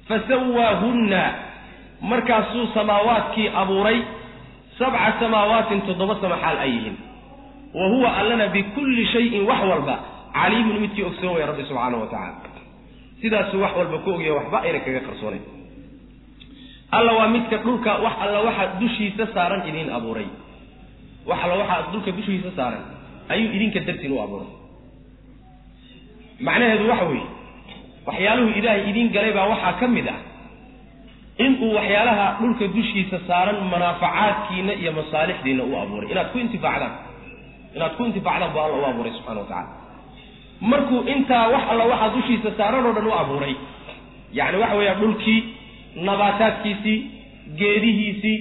fasawaahunna markaasuu samaawaadkii abuuray sabca samaawaatin toddoba sama xaal ay yihiin. Wa huwa allana bikulli shayin wax walba caliimun midkii ogsoon waya rabbi subxaanahu wa tacala sidaasuu wax walba ku ogyahay waxba ayna kaga qarsoonayn. Alla waa midka dhulka wax alla waxa dushiisa saaran idiin abuuray wax alla waxa dhulka dushiisa saaran ayuu idinka dartiin u abuuray. Macnaheedu waxa weeye waxyaaluhu ilaahay idiin galay baa waxaa ka mid ah. Inuu waxyaalaha dhulka dushiisa saaran manaafacaadkiina iyo masaalixdiina u abuuray. Inaad ku intifaacdaan. Inaad ku intifaacdaan buu alla u abuuray subxana wa tacala markuu intaa wax alla waxaa dushiisa saaran oo dhan u abuuray yacni waxa weeya dhulkii nabaataadkiisii geedihiisii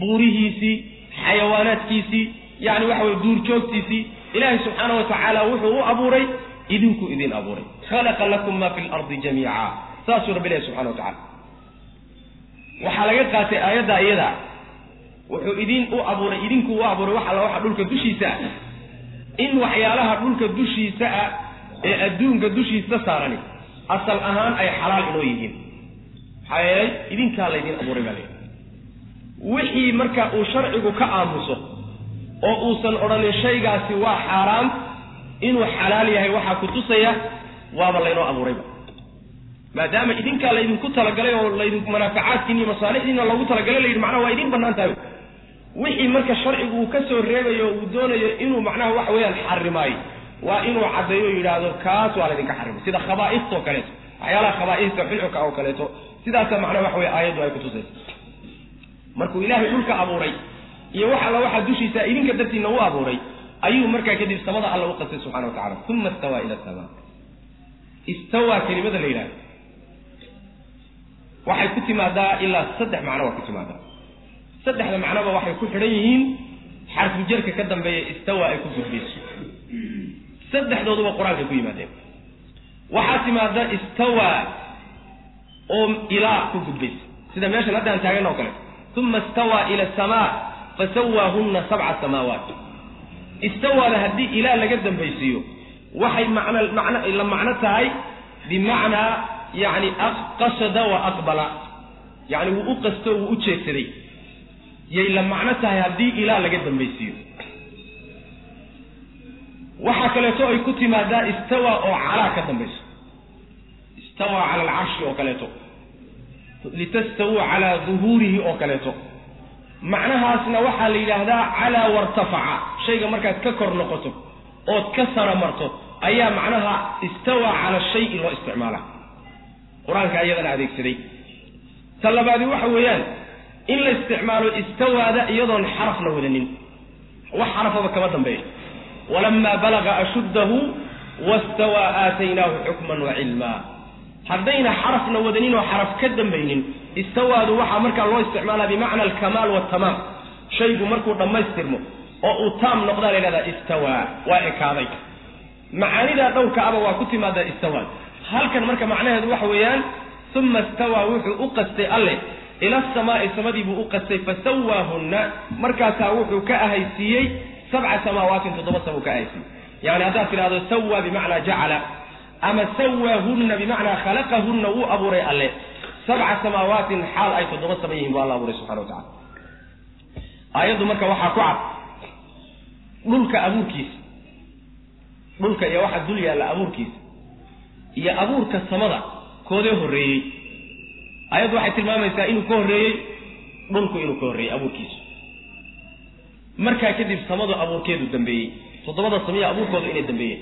buurihiisii xayawaanaadkiisii yacni waxa weye duurjoogtiisii ilaahay subxaana wa tacaala wuxuu u abuuray idinku idin abuuray. Khalaqa lakum ma fi lardi jamiica. Saasuu rabbi ilahi subxana wa tacala waxaa laga qaatay aayadda iyada. Wuxuu idin u abuuray idinku u abuuray wax alla waxa dhulka dushiisa. Ah in waxyaalaha dhulka dushiisa ah ee adduunka dushiisa saarani asal ahaan ay xalaal inoo yihiin. Maxaa yeelay idinkaa laydin abuuray baa layidhi wixii marka uu sharcigu ka aamuso oo uusan odhanin shaygaasi waa xaaraam inuu xalaal yahay waxaa ku tusaya waaba laynoo abuurayba. maadaama idinkaa laydinku talagalay oo laydin manaafacaadkiin iyo masaalixdiina loogu talagalay layidhi macnaha waa idin bannaan tahay. wixii marka sharcigu uu ka soo reebayo uu doonayo inuu macnaha waxa weeyaan xarimaayo waa inuu caddeeyo yidhaahdo kaas waa laydinka xarimay sida khabaa'iftoo kaleeto waxyaalaha khabaaifta xulxuka oo kaleeto sidaasa macnaha waxa weye aayaddu ay kutusaysa markuu ilaahay dhulka abuuray iyo wax alla waxaa dushiisa idinka dartiina u abuuray ayuu markaa kadib samada alla u qastay subxana wa tacala uma istawaa ila samaa. Istawaa kelimada la yidhahdo waxay ku timaadaa ilaa saddex macno waa ku timaadaa. Saddexda macnoba waxay ku xidhan yihiin xarfu jarka ka dambeeya istawa ay ku gudbayso saddexdooduba qur'aankay ku yimaadeen. Waxaa timaada istawa oo ilaa ku gudbaysa sida meeshan hadda aan taagan oo kale uma istawaa ila asamaa fasawaahunna sabca samaawaat istawaada haddii ilaa laga dambaysiiyo waxay macno macno la macno tahay bimacnaa yacni qasada wa aqbala yacni wuu u qasto wuu u jeedsaday yay la macno tahay haddii ilaa laga dambaysiiyo waxaa kaleeto ay ku timaadaa istawa oo calaa ka dambayso istawa cala alcarshi oo kaleeto litastawuu calaa duhuurihi oo kaleeto. Macnahaasna waxaa la yidhaahdaa calaa wartafaca. Shayga markaad ka kor noqoto ood ka sara marto ayaa macnaha istawa cala shayi loo isticmaala qur'aanka ayadana adeegsaday. Ta labaadi waxa weeyaan in la isticmaalo istawaada iyadoon xaraf la wadanin. Wax xarafaba kama dambeeyo. Walamaa balaga ashuddahu wastawaa aataynaahu xukman wa cilmaa haddayna xarafna wadanin oo xaraf ka dambaynin istawaadu waxaa markaa loo isticmaalaa bimacna alkamaal watamaam shaygu markuu dhammaystirmo oo uu taam noqdaa la yhahdaa istawaa waa ekaaday. Macaanidaa dhowrka aba waa ku timaadaa istawaad. Halkan marka macnaheedu waxa weeyaan uma istawaa wuxuu u qastay alleh ila asamaai samadii buu u qastay fasawaahunna markaasaa wuxuu ka ahaysiiyey sabca samaawaatin toddoba sama uu ka ahaysiiyey. Yani haddaad tidhahdo sawaa bimacnaa jacala ama sawaahunna bimacnaa khalaqahunna wuu abuuray alle. Sabca samaawaatin xaal ay toddoba sama yihiin buu alla abuuray subxana wa tacala aayaddu marka waxaa ku cad. Dhulka abuurkiisa dhulka iyo waxa dul yaalla abuurkiisa iyo abuurka samada koodee horreeyey. Ayaddu waxay tilmaamaysaa inuu ka horreeyey dhulku inuu ka horreeyey abuurkiisu markaa kadib samadu abuurkeedu dambeeyey. Toddobada samiya abuurkoodu inay dambeeyeen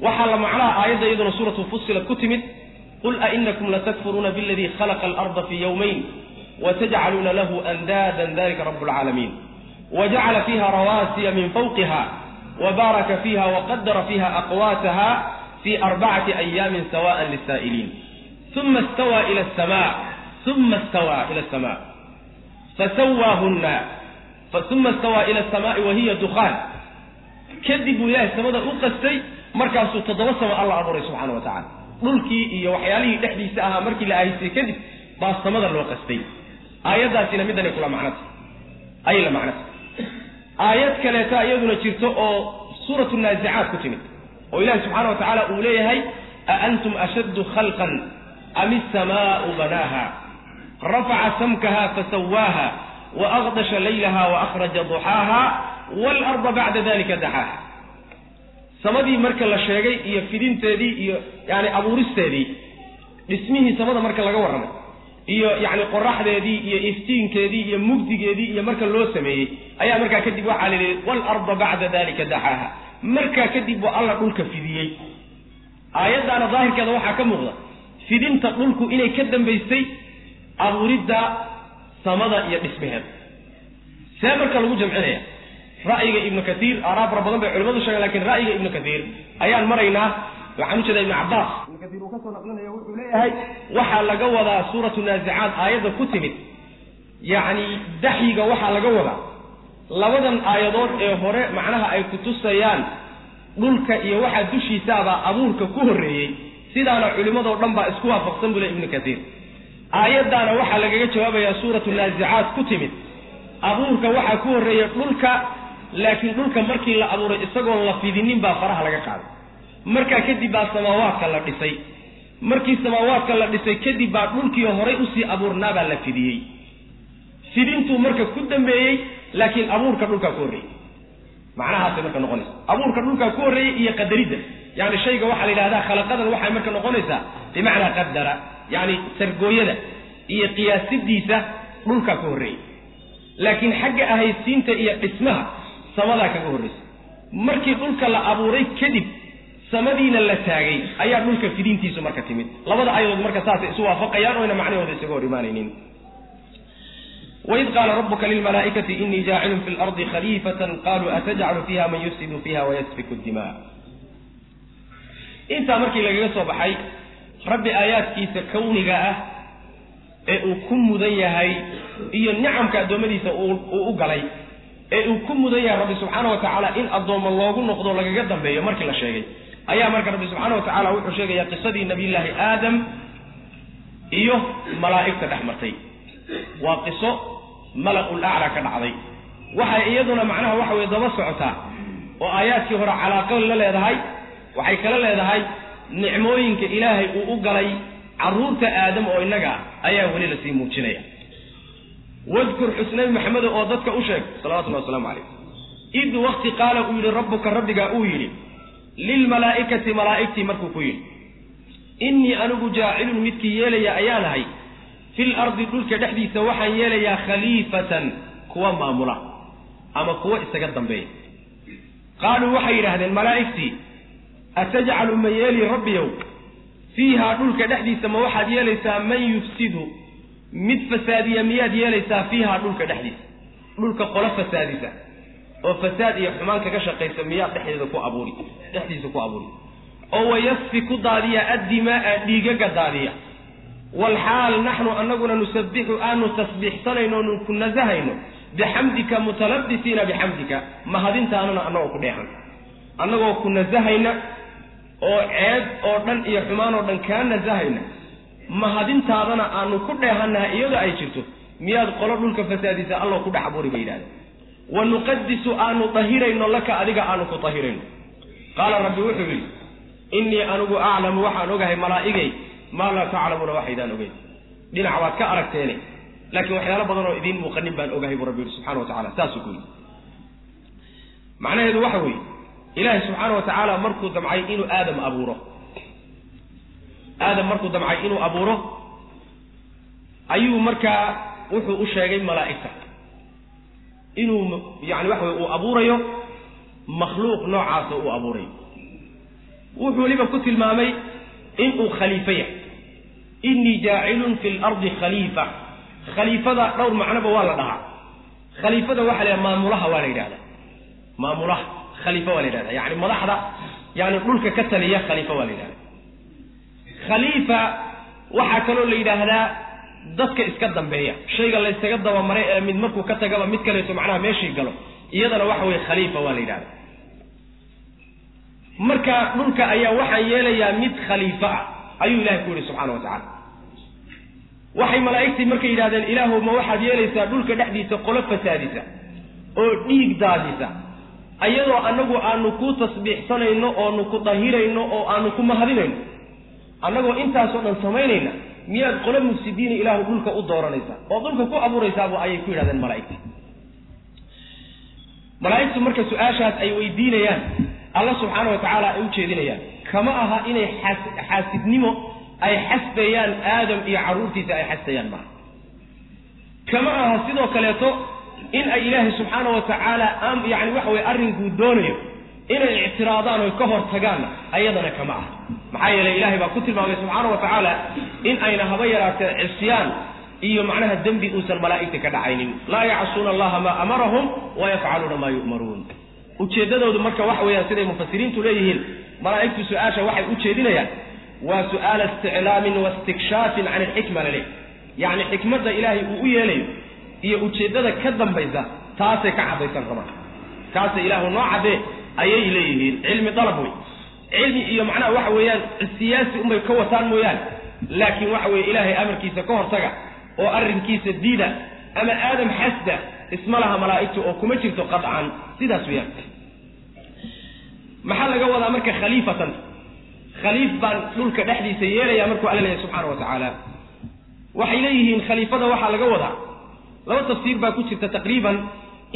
waxaa la macnaha aayadda iyaduna suuratu fusilat ku timid qul ainakum latakfuruuna biladii khalaqa alarda fii yowmayn watajcaluuna lahu andaadan dalika rabu lcaalamiin wajacala fiiha rawaasiya min fawqiha wabaaraka fiiha waqadara fiiha aqwaataha fi arbacati ayaamin sawaan lisaa'iliin uma istawaa ila asamaa uma istawaa ila asamaa fasawaahunna uma istawaa ila asamaai wahiya dukhaan. Kadib buu ilaahay samada u qastay markaasuu toddoba samo alla abuuray subxaana wa tacala dhulkii iyo waxyaalihii dhexdiisa ahaa markii la ahaysay kadib baa samada loo qastay. Aayaddaasina middanay kula macnata ayay la macnata aayad kaleeta iyaduna jirto oo suuratu naazicaat ku timid oo ilahi subxaana wa tacaala uu leeyahay a antum ashaddu khalqan am isamaau banaaha? Rafaca samkaha fasawaaha waaqdasha laylaha waakhraja duxaaha waalarda bacda dalika daxaaha samadii marka la sheegay iyo fidinteedii iyo yani abuuristeedii dhismihii samada marka laga warramay iyo yani qoraxdeedii iyo iftiinkeedii iyo mugdigeedii iyo marka loo sameeyey ayaa markaa kadib waxaa la yidhi waalarda bacda dalika daxaaha markaa kadib buu alla dhulka fidiyey. Aayaddaana daahirkeeda waxaa ka muuqda fidinta dhulku inay ka dambaysay abuuridda samada iyo dhismaheeda see marka lagu jamcinaya ra'yiga ibnu kaiir aaraa fara badan bay culimadu sheegen laakiin ra'yiga ibnu kaiir ayaan maraynaa waxaan ujeeda ibnu cabaas ibnu kaiir uu ka soo naqlinaya wuxuu leeyahay waxaa laga wadaa suuratu naazicaat aayadda ku timid. Yacni daxyiga waxaa laga wadaa. Labadan aayadood ee hore macnaha ay kutusayaan dhulka iyo waxaa dushiisaabaa abuurka ku horreeyey. Sidaana culimmadoo dhan baa isku waafaqsan buu le ibnu kaiir aayaddaana waxaa lagaga jawaabayaa suuratu naazicaat ku timid. Abuurka waxaa ku horreeya dhulka laakiin dhulka markii la abuuray isagoon la fidinin baa faraha laga qaaday. Markaa kadib baa samaawaadka la dhisay. Markii samaawaadka la dhisay kadib baa dhulkii horay u sii abuurnaabaa la fidiyey. Fidintuu marka ku dambeeyey laakiin abuurka dhulkaa ku horreeyey. Macnahaasay marka noqonaysa. Abuurka dhulkaa ku horreeyey iyo qadaridda yani shayga waxaa la yidhahdaa khalaqadan waxay marka noqonaysaa bimacnaa qadara yani sargooyada iyo qiyaasidiisa dhulkaa ka horreeyey. Laakiin xagga ahaysiinta iyo dhismaha samadaa kaga horraysa markii dhulka la abuuray kadib samadiina la taagay ayaa dhulka fidintiisu marka timid. Labada ayadood marka saasay isu waafaqayaan oyna macnahooda isaga hor imaanaynin waid qaala rabuka lilmalaaikati inii jaacilun fi lardi khaliifatan qaluu atajcalu fiiha man yufsidu fiiha wayasfiku dima intaa markii lagaga soo baxay rabbi aayaadkiisa kawniga ah ee uu ku mudan yahay iyo nicamka addoommadiisa uu u galay ee uu ku mudan yahay rabbi subxaana wa tacaala in addoommo loogu noqdo lagaga dambeeyo markii la sheegay. Ayaa marka rabbi subxaana wa tacala wuxuu sheegayaa qisadii nabiyullaahi aadam iyo malaa'igta dhex martay. Waa qiso malaqul aclaa ka dhacday. Waxay iyaduna macnaha waxa weye daba socotaa oo aayaadkii hore calaaqo la leedahay waxay kala leedahay nicmooyinka ilaahay uu u galay carruurta aadam oo innaga ayaa weli la sii muujinaya wadkur xusnabi maxamedo oo dadka u sheeg salawatullahi wasalaamu calayh. Id wakti qaala uu yidhi rabbuka rabbigaa uu yidhi lilmalaa'ikati malaa'igtii markuu ku yidhi innii anigu jaacilun midkii yeelaya ayaan ahay. Fil ardi dhulka dhexdiisa waxaan yeelayaa khaliifatan kuwa maamula ama kuwa isaga dambeeya. Qaaluu waxay yidhaahdeen malaa'igtii atajcalu ma yeeli rabbiyow? Fiihaa dhulka dhexdiisa ma waxaad yeelaysaa man yufsidu mid fasaadiya miyaad yeelaysaa fiihaa dhulka dhexdiisa dhulka qolo fasaadisa oo fasaad iyo xumaan kaga shaqaysa miyaad dhexdeeda ku abuuri dhexdiisa ku abuuri. Oo wayasfi ku daadiya addimaaa dhiigaga daadiya. Walxaal naxnu anaguna nusabbixu aanu tasbiixsanayno nu ku nasahayno bixamdika mutalabisiina bixamdika mahadintaanana annagoo ku dheehan. Annagoo ku nasahayna oo ceeb oo dhan iyo xumaan oo dhan kaa nasahayna mahadintaadana aanu ku dheehannaha iyadoo ay jirto. Miyaad qolo dhulka fasaadisa alloo ku dhex abuuri bay yidhahdeen. Wa nuqadisu aanu dahirayno laka adiga aanu ku dahirayno. Qaala rabbi wuxuu yidhi innii anigu aclamu waxaan ogahay malaa'igay maa laa taclamuuna waxaydaan ogeyn. Dhinac waad ka aragteene laakiin waxyaalo badan oo idiin muuqanin baan ogahay buu rabbi yidhi subxana wa tacala saasuu ku yidhi. Macnaheedu waxa weeye ilaahay subxaana wa tacaala markuu damcay inuu aadam abuuro aadam markuu damcay inuu abuuro ayuu markaa wuxuu u sheegay malaa'igta. Inuu yani waxa weye uu abuurayo makhluuq noocaasa uu abuurayo. Wuxuu weliba ku tilmaamay inuu khaliifo yahay. Innii jaacilun fi lardi khaliifa. Khaliifada dhowr macnoba waa la dhahaa. Khaliifada waxa la yidhaha maamulaha waa la yidhahda maamulaha khaliifa waa la yidhahda yani madaxda yani dhulka ka taliya khaliifa waa la yidhahda khaliifa waxaa kaloo la yidhaahdaa dadka iska dambeeya. Shayga laysaga dabamaray ee mid markuu ka tagaba mid kaleeto macnaha meeshii galo. Iyadana waxa weye khaliifa waa la yidhahda marka dhulka ayaa waxaan yeelayaa mid khaliifo ah ayuu ilahay ku yihi subxana wa tacala waxay malaa'igtii markay yidhahdeen ilaahu ma waxaad yeelaysaa dhulka dhexdiisa qolo fasaadisa oo dhiig daadisa? Ayadoo annagu aanu ku tasbiixsanayno oonu ku dahirayno oo aanu ku mahadinayno annagoo intaasoo dhan samaynayna miyaad qolo mufsidiina ilaahu dhulka u dooranaysaa. Oo dhulka ku abuuraysaaba ayay ku yidhahdeen malaa'igtii. Malaa'igtu marka su'aashaas ay weydiinayaan alla subxaana wa tacaala ay u jeedinayaan kama aha inay xaasidnimo ay xasdayaan aadam iyo carruurtiisa ay xasdayaan maaha kama aha sidoo kaleeto in ay ilaahay subxaana wa tacaala am yani waxa weye arrinkuu doonayo inay ictiraadaan oy ka hor tagaanna ayadana kama aha maxaa yeelay ilahay baa ku tilmaamay subxaana wa tacaala in ayna haba yaraatee cisyaan iyo macnaha dembi uusan malaa'igta ka dhacaynin. Laa yacsuuna allaha maa amarahum wayafcaluuna maa yu'maruun. Ujeeddadoodu marka waxa weeyaan siday mufasiriintu leeyihiin malaa'igtu su'aasha waxay u jeedinayaan waa su'aala isticlaamin wa istikshaafin can ilxikma laleh yacni xikmadda ilaahay uu u yeelayo iyo ujeeddada ka dambaysa taasay ka caddaysan rabaan. Kaasay ilaahu noo caddee ayay leeyihiin. Cilmi dalab wey cilmi iyo macnaha waxa weeyaan siyaasi unbay ka wataan mooyaane. Laakiin waxa weeye ilaahay amarkiisa ka hortaga oo arrinkiisa diida ama aadam xasda isma laha malaa'igtu oo kuma jirto qadcan sidaas weyaan maxaa laga wadaa marka khaliifatan? Khaliif baan dhulka dhexdiisa yeelaya markuu alla leeyahy subxaana wa tacaala. Waxay leeyihiin khaliifada waxaa laga wadaa. Laba tafsiir baa ku jirta taqriiban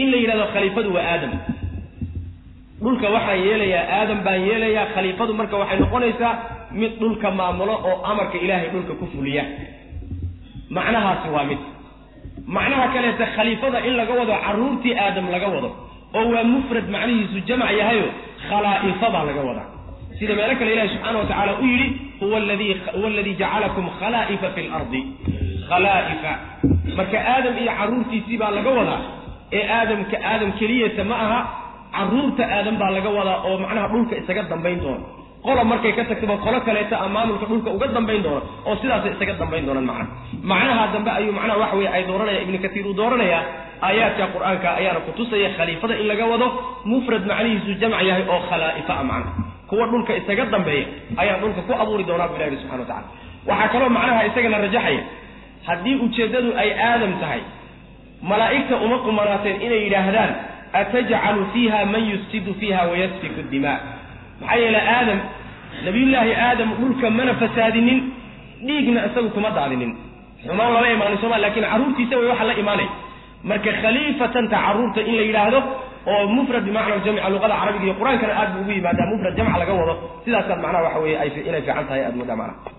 in la yidhahdo khaliifadu waa aadam dhulka waxaan yeelayaa aadam baan yeelayaa khaliifadu marka waxay noqonaysaa mid dhulka maamulo oo amarka ilaahay dhulka ku fuliya. Macnahaasi waa mid. Macnaha kaleeta khaliifada in laga wado carruurtii aadam laga wado oo waa mufrad macnihiisu jamac yahayo khalaa'ifa baa laga wadaa sida meelo kale ilahi subxaana wa tacaala u yidhi huwa ladii huwa aladii jacalakum khalaa'ifa fi lardi khalaa'ifa. Marka aadam iyo carruurtiisii baa laga wadaa ee aadamka aadam keliyata ma aha carruurta aadam baa laga wadaa oo macnaha dhulka isaga dambayn doona. Qola markay ka tagtaba qolo kaleeta a maamulka dhulka uga dambayn doona oo sidaasay isaga dambayn doonaan macnaha. Macnaha dambe ayuu macnaha waxa weye ay dooranaya ibnu katiir uu dooranaya aayaadka qur'aanka ayaana kutusaya khaliifada in laga wado mufrad macnihiisu jamc yahay oo khalaa'ifa a macnaha. Kuwa dhulka isaga dambeeya ayaan dhulka ku abuuri doonaa bu ilahi subxana wa tacala waxaa kaloo macnaha isagana rajaxaya haddii ujeeddadu ay aadam tahay malaa'igta uma qumanaateen inay yidhaahdaan atajcalu fiiha man yufsidu fiiha wayasfiku dimaa maxaa yeele aadam nabiyullaahi aadam dhulka mana fasaadinin dhiigna isagu kuma daadinin xumaan lama imaanin sooma laakiin carruurtiisa way waxa la imaanay marka khaliifatanta carruurta in la yidhaahdo oo mufrad bimacna jamca luqada carabiga iyo qur'aankana aad bu ugu yimaadaa mufrad jamc laga wado sidaasaad macnaha waxa weye ay inay fiican tahay aad moodaa macnaha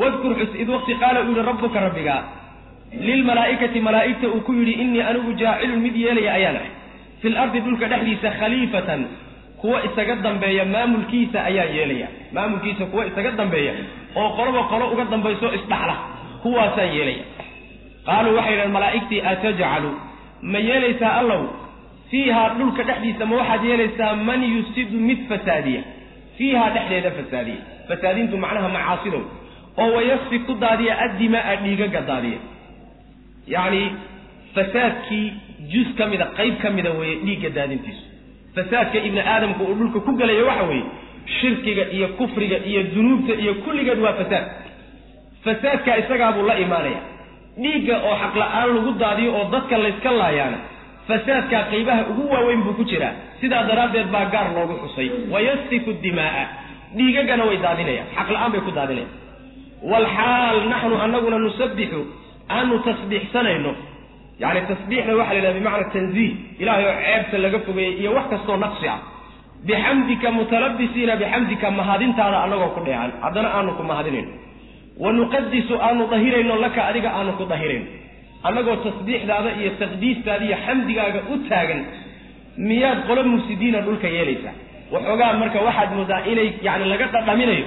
wadkur xus id waqti qaala uu yihi rabbuka rabbiga lilmalaa'ikati malaa'igta uu ku yidhi innii anigu jaacilun mid yeelaya ayaan ahay fi lardi dhulka dhexdiisa khaliifatan kuwa isaga dambeeya maamulkiisa ayaan yeelaya. Maamulkiisa kuwa isaga dambeeya oo qoloba qolo uga dambayso isdhaxla kuwaasaan yeelaya. Qaaluu waxay yidhahen malaa'igtii atajcalu ma yeelaysaa allow? Fiihaa dhulka dhexdiisa ma waxaad yeelaysaa man yufsidu mid fasaadiya? Fiihaa dhexdeeda fasaadiya. Fasaadintu macnaha macaasidow oo wayasfi ku daadiya addimaa dhiigaga daadiya yacni fasaadkii juz ka mida qayb ka mida weeye dhiigga daadintiisu. Fasaadka ibni aadamka uu dhulka ku gelaya waxa weeye shirkiga iyo kufriga iyo dunuubta iyo kulligeed waa fasaad. Fasaadka isagaabuu la imaanaya dhiigga oo xaqla-aan lagu daadiyo oo dadka layska laayaana fasaadkaa qaybaha ugu waaweyn buu ku jiraa. Sidaa daraaddeed baa gaar loogu xusay. Wayasfiku dimaa'a. Dhiigagana way daadinayaan. Xaqla-aan bay ku daadinayaan. Walxaal naxnu anaguna nusabbixu aanu tasbiixsanayno. Yani tasbiixna waxa la yidhaha bimacna tanziih. Ilahay oo ceebta laga fogeeyey iyo wax kastoo naqsi ah. Bixamdika mutalabisiina bixamdika mahadintaada anagoo ku dheehan. Haddana aanu ku mahadinayno. Wa nuqadisu aanu dahirayno laka adiga aanu ku dahirayno annagoo tasbiixdaada iyo taqdiistaada iyo xamdigaaga u taagan miyaad qolo mufsidiina dhulka yeelaysaa? Waxoogaa marka waxaad moodaa inay yani laga dhadhaminayo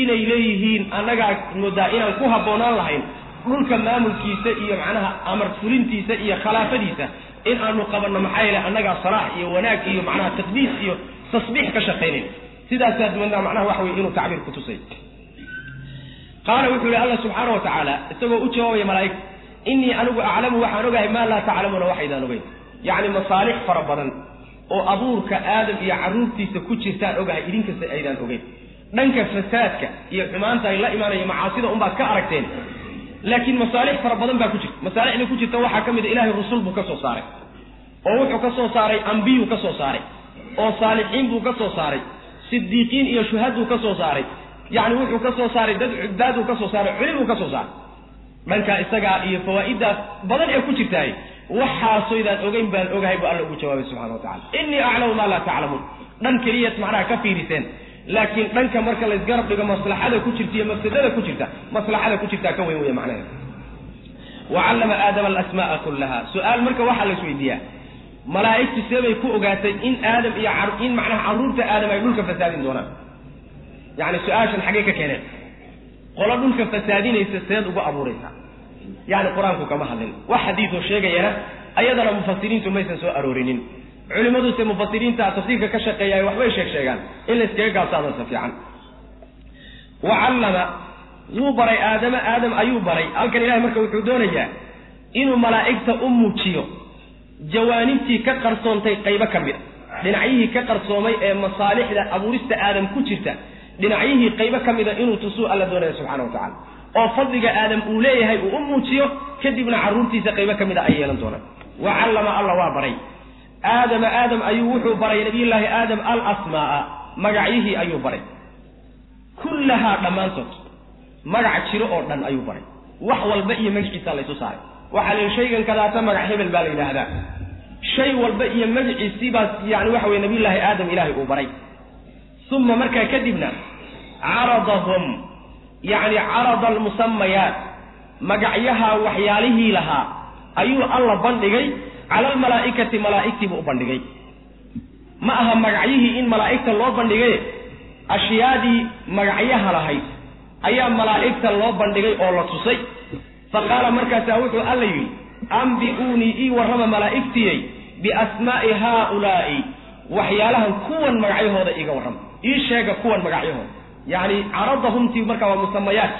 inay leeyihiin annagaa moodaa inaan ku habboonaan lahayn dhulka maamulkiisa iyo macnaha amar fulintiisa iyo khilaafadiisa in aanu qabanno maxaa yeele annagaa salaax iyo wanaag iyo macnaha taqdiis iyo tasbiix ka shaqaynayn sidaasaad moodaa macnaha waxa weye inuu tacbiir ku tusay. Qaala wuxuu yihi alla subxaana wa tacaala isagoo u jawaabaya malaa'igta innii anigu aclamu waxaan ogahay maa laa taclamuuna waxaydaan ogeyn. Yacni masaalix fara badan oo abuurka aadam iyo carruurtiisa ku jirtaan ogahay idinkasta aydaan ogeyn. Dhanka fasaadka iyo xumaanta ay la imaanaya macaasida unbaad ka aragteen laakiin masaalix fara badan baa ku jirta. Masaalixda ku jirta waxaa ka mid a ilahay rusul buu ka soo saaray. Oo wuxuu ka soo saaray ambiyuu ka soo saaray. Oo saalixiin buu ka soo saaray. Sidiiqiin iyo shuhaduu ka soo saaray. Yacni wuxuu ka soo saaray dad cubaaduu ka soo saaray culimuu ka soo saaray. Dhankaa isagaa iyo fawaa'idaas badan ee ku jirtaay waxaasoydaan ogeyn baan ogahay buu alla ugu jawaabay subxana wa tacala innii aclamu maa laa taclamuun dhan keliyad macnaha ka fiiriseen laakiin dhanka marka laysgarab dhigo maslaxada ku jirta iyo mafsadada ku jirta maslaxada ku jirtaa ka weyn weya macnaheeda wa callama aadama alasmaaa kullaha. Su'aal marka waxaa la isweydiiyaa. Malaa'igtu seebay ku ogaatay in aadam iyo in macnaha carruurta aadam ay dhulka fasaadin doonaan. Yacni su'aashan xaggee ka keeneen. Qolo dhulka fasaadinaysa seed ugu abuuraysaa yacni qur'aanku kama hadlin. Wax xadiidoo sheegayana ayadana mufasiriintu maysan soo aroorinin culimaduse mufasiriinta tafsiirka ka shaqeeyaay waxbay sheeg sheegaan. In la iskaga gaabsaadasa fiican. Wa callama wuu baray aadama. Aadam ayuu baray. Halkan ilahay marka wuxuu doonayaa inuu malaa'igta u muujiyo. Jawaanibtii ka qarsoontay qaybo ka mid a. Dhinacyihii ka qarsoomay ee masaalixda abuurista aadam ku jirta. Dhinacyihii qaybo ka mida inuu tusuu alla doonaya subxana wa tacala oo fadliga aadam uu leeyahay uu u muujiyo kadibna carruurtiisa qaybo ka mid a ay yeelan doonaan. Wa callama alla waa baray aadama aadam ayuu wuxuu baray nabiyullaahi aadam al asmaa'a magacyihii ayuu baray. Kullahaa dhammaantood magac jiro oo dhan ayuu baray. Wax walba iyo magaciisa laysu saaray. Waxaa la yidhi shaygan kadaata magac hebel baa la yidhaahdaa. Shay walba iyo magaciisii baa yani waxa weye nabiyullaahi aadam ilaahay uu baray. Uma markaa kadibna caradahum yacni carada almusamayaat magacyaha waxyaalihii lahaa ayuu alla bandhigay cala almalaa'ikati malaa'igtii buu u bandhigay ma aha magacyihii in malaa'igta loo bandhigay ashyaadii magacyaha lahayd ayaa malaa'igta loo bandhigay oo la tusay fa qaala markaasaa wuxuu alla yidhi ambi'uunii ii warrama malaa'igtiyey biasmaa'i haaulaa'i waxyaalahan kuwan magacyahooda iiga warrama ii sheega kuwan magacyahooda yacni caradahumtii markaa waa musamayaat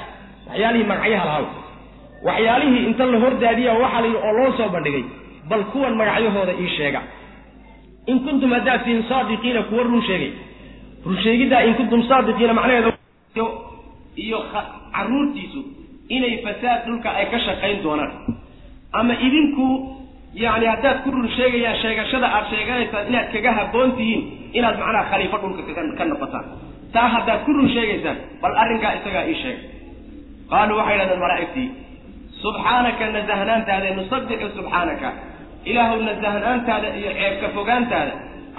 waxyaalihii magacyaha lahaa waxyaalihii inta la hordaadiya waxaa la yidhi oo loo soo bandhigay bal kuwan magacyahooda ii sheega. In kuntum haddaad tihiin saadiqiina kuwa run sheegay. Run sheegiddaa in kuntum saadiqiina macnaheeda iyo carruurtiisu inay fasaad dhulka ay ka shaqayn doonaan. Ama idinku yacni haddaad ku run sheegayaan sheegashada aad sheeganaysaan inaad kaga habboon tihiin inaad macnaha khaliifo dhulka ka noqotaan. Taa haddaad ku run sheegaysaan bal arrinkaa isagaa ii sheeg qaaluu waxay dhahdeen malaa'igtii subxaanaka nasahnaantaada nusabixu subxaanaka ilaahuw nasahnaantaada iyo ceebka fogaantaada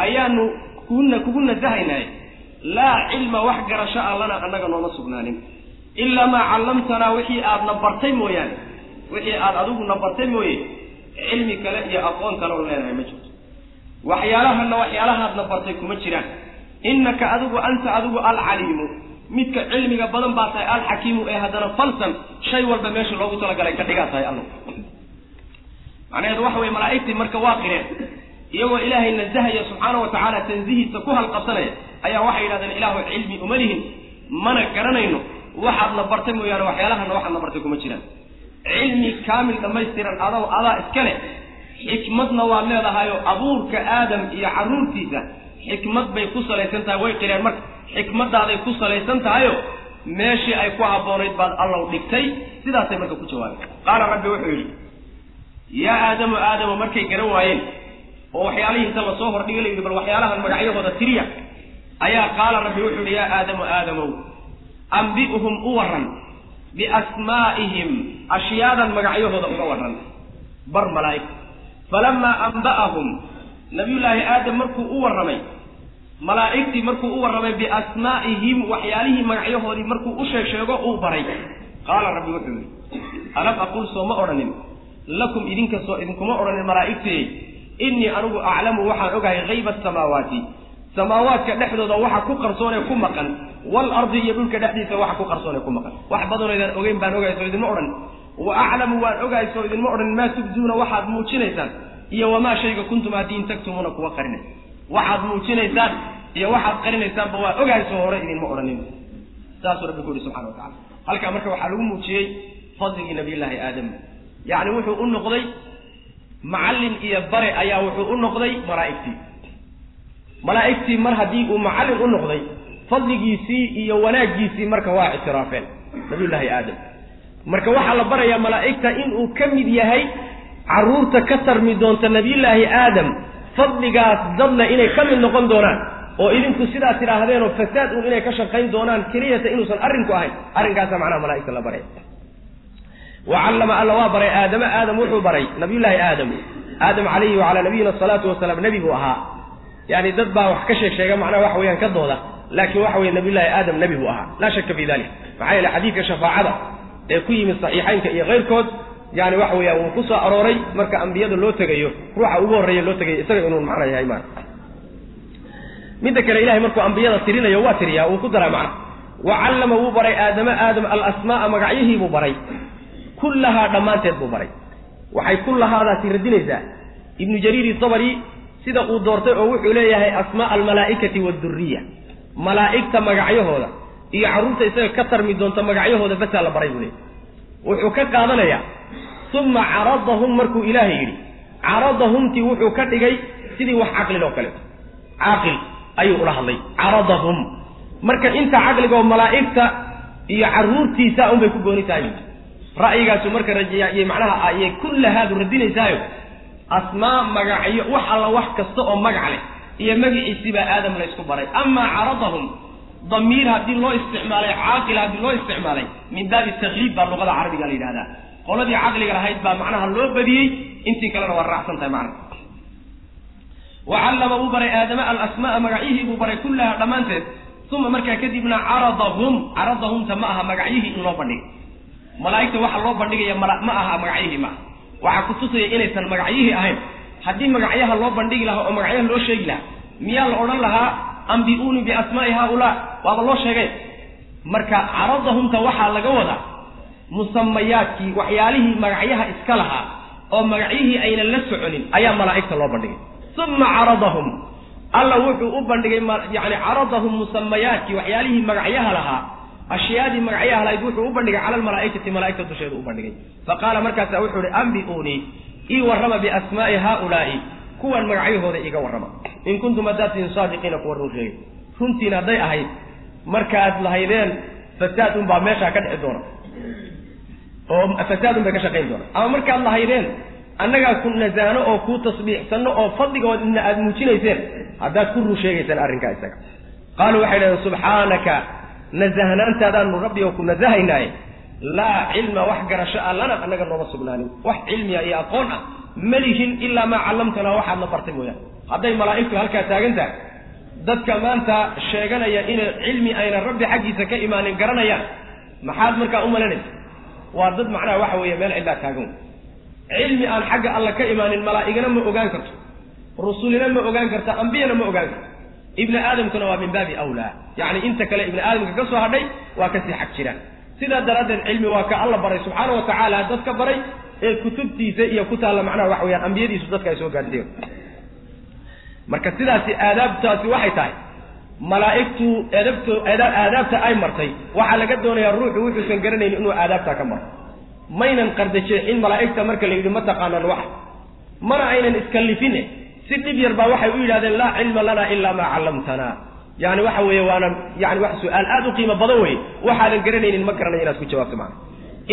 ayaanu kuna kugu nasahaynay laa cilma wax garasho ah lana annaga nooma sugnaanin. Ilaa maa callamtanaa wixii aadna bartay mooyaane wixii aad adiguna bartay mooye cilmi kale iyo aqoon kale oo leenahay ma jirto. Waxyaalahanna waxyaalahaadna bartay kuma jiraan. Innaka adigu anta adigu alcaliimu. Midka cilmiga badan baa tahay alxakiimu ee haddana falsan shay walba meesha loogu talagalay ka dhigaa tahay alla macnaheedu waxa weye malaa'igtii marka waa qireen iyagoo ilaahay nasahaya subxaana wa tacaala tansihiisa ku halqabsanaya ayaa waxay yidhahdeen ilaahu cilmi uma lihin mana garanayno waxaadna bartay mooyaane waxyaalahana waxaadna bartay kuma jiraan. Cilmi kaamil dhammaystiran adaw adaa iska leh xikmadna waad leedahayoo abuurka aadam iyo carruurtiisa xikmad bay ku salaysan tahay way qireen. Marka xikmadaaday ku salaysan tahayo meeshii ay ku habboonayd baad allow dhigtay sidaasay marka ku jawaabeen. Qaala rabbi wuxuu yidhi yaa aadamu aadamu markay garan waayeen. Oo waxyaalihii inta la soo hordhigay la yidhi bal waxyaalahan magacyahooda tiriya. Ayaa qaala rabbi wuxuu yidhi yaa aadamu aadamow ambi'hum u warran. Biasmaa'ihim ashyaadan magacyahooda uga warran. Bar malaa'ig. Falamaa amba'ahum nabiyullaahi aadam markuu u warramay malaa'igtii markuu u warramay biasmaa'ihim waxyaalihii magacyahoodii markuu u sheeg sheego uu baray. Qaala rabbi wuxuu yidhi alam aqul soo ma odhanin lakum idinka soo idinkuma odhanin malaa'igtee innii anigu aclamu waxaan ogahay hayba asamaawaati samaawaadka dhexdooda waxa ku qarsoon ee ku maqan waalardi iyo dhulka dhexdiisa waxa ku qarsoon ee ku maqan. Wax badanoydaan ogeyn baan ogahay soo idinma odhan. Wa aclamu waan ogahay soo idinma odhan maa tubduuna waxaad muujinaysaan iyo wamaa shayga kuntum haadiin tagtumuuna kuwa qarinay. Waxaad muujinaysaan iyo waxaad qarinaysaanba waa ogahay soo hore idinma odhanin. Saasuu rabbi ku yihi subxana wa tacala halkaa marka waxaa lagu muujiyey fadligii nabiyullaahi aadam yacni wuxuu u noqday macallin iyo bare ayaa wuxuu u noqday malaa'igtii. Malaa'igtii mar haddii uu macallin u noqday fadligiisii iyo wanaaggiisii marka waa ictiraafeen. Nabiyullaahi aadam. Marka waxaa la barayaa malaa'igta inuu ka mid yahay carruurta ka tarmi doonta nabiyullaahi aadam fadligaas dadna inay ka mid noqon doonaan oo idinku sidaas tidhaahdeenoo fasaad uun inay ka shaqayn doonaan keliyata inuusan arrinku ahayn. Arrinkaasaa macnaha malaa'igta la baraya wa callama alla waa baray aadama aadam wuxuu baray nabiyullaahi aadam aadam calayhi wacalaa nabiyina asalaatu wasalaam nebi buu ahaa yani dad baa wax ka sheeg sheega macnaha waxa weeyaan ka dooda laakiin waxa weye nabiyullaahi aadam nebi buu ahaa laa shaka fi dalik maxaa yeele xadiidka shafaacada ee ku yimid saxiixaynka iyo keyrkood yani waxa weeyaan wuu ku soo arooray marka ambiyada loo tegayo ruuxa ugu horreeya loo tegayo isaga inuu macna yahay maan midda kale ilahay markuu ambiyada tirinayo waa tiriyaa wuu ku daraa macna wa callama wuu baray aadama aadam alasmaa'a magacyihii buu baray kullahaa dhammaanteed buu baray waxay kullahaadaasi radinaysaa. Ibnu jariiri dabari sida uu doortay oo wuxuu leeyahay asmaa almalaa'ikati waadurriya malaa'igta magacyahooda iyo carruurta isaga ka tarmi doonta magacyahooda basaa la baray buu leeyahy wuxuu ka qaadanayaa uma caradahum markuu ilaahay yidhi caradahumtii wuxuu ka dhigay sidii wax caqlil oo kaleeto caaqil ayuu ula hadlay caradahum. Marka inta caqliga oo malaa'igta iyo carruurtiisa unbay ku gooni tahay ra'yigaasu marka rajiy macnaha ayay kullahaadu radinaysaayo asmaa magacyo wax alla wax kasta oo magac leh iyo magiciisii baa aadam la ysku baray. Amaa caradahum damiir haddii loo isticmaalay caaqil haddii loo isticmaalay min baabi takliib baa luqada carabiga la yidhahdaa qoladii caqliga lahayd baa macnaha loo badiyey intii kalena waa raacsan tahay macna wacallama uu baray aadama alasmaaa magacyihii buu baray kullaha dhammaanteed. Uma markaa kadibna caradahum caradahumta ma aha magacyihii in loo bandhigay malaa'igta waxa loo bandhigaya ma aha magacyihii maaha waxaa kutusaya inaysan magacyihii ahayn. Haddii magacyaha loo bandhigi lahaa oo magacyaha loo sheegi lahaa miyaa la odhan lahaa ambi'uunii biasmaa'i haaulaa. Waaba loo sheegay. Marka caradahumta waxaa laga wadaa musamayaadkii waxyaalihii magacyaha iska lahaa oo magacyihii aynan la soconin ayaa malaa'igta loo bandhigay. Uma caradahum alla wuxuu u bandhigay yani caradahum musamayaadkii waxyaalihii magacyaha lahaa ashyaadii magacyaha lahayd wuxuu u bandhigay cala almalaa'ikati malaa'igta dusheedu u bandhigay. Faqaala markaasa wuxuu uhi ambi'uunii ii warrama biasmaa'i haaulaa'i. Kuwan magacyahooda iiga warrama. In kuntum haddaad tihin saadiqiina kuwa run sheegay. Runtiin hadday ahayd markaad lahaydeen fasaad unbaa meeshaa ka dhici doona. Oo fasaad un bay ka shaqayn doona. Ama markaad lahaydeen annagaa ku nasaano oo kuu tasbiixsanno oo fadligoodna aada muujinayseen haddaad ku run sheegaysaan arrinkaa isaga. Qaaluu waxay dhahdeen subxaanaka nasahnaantaadaanu rabbi oo ku nasahaynaaye laa cilma wax garasho ah lana annaga nooma sugnaanin. Wax cilmiya iyo aqoon ah malihin ilaa maa callamtanaa waxaadna bartay mooyaane. Hadday malaa'igtu halkaa taagan tahay dadka maanta sheeganaya inay cilmi ayna rabbi xaggiisa ka imaanin garanayaan maxaad markaa u malanaysa? Waa dad macnaha waxa weeye meel cidlaa taagan. Cilmi aan xagga alla ka imaanin malaa'igana ma ogaan karto. Rusulina ma ogaan karta ambiyana ma ogaan karto ibni aadamkuna waa min baabi awlaa. Yacni inta kale ibni aadamka ka soo hadhay waa ka sii xag jiraan sidaa daraaddeed cilmi waa ka alla baray subxaana wa tacaala dadka baray ee kutubtiisa iyo ku taalla macnaha waxa weyaan ambiyadiisu dadka ay soo gaadhsiiyan marka sidaasi aadaabtaasi waxay tahay malaa'igtu eedabto aadaabta ay martay waxaa laga doonayaa ruuxu wuxuusan garanaynin inuu aadaabtaa ka maro. Maynan qardajeexin malaa'igta marka la yidhi ma taqaanaan wax mana aynan iskallifine si dhib yar baa waxay u yidhahdeen laa cilma lana ilaa maa callamtana yani waxa weeye waana yani wax su'aal aada u qiimo badan weye waxaadan garanaynin ma garanayo inaad ku jawaabto macana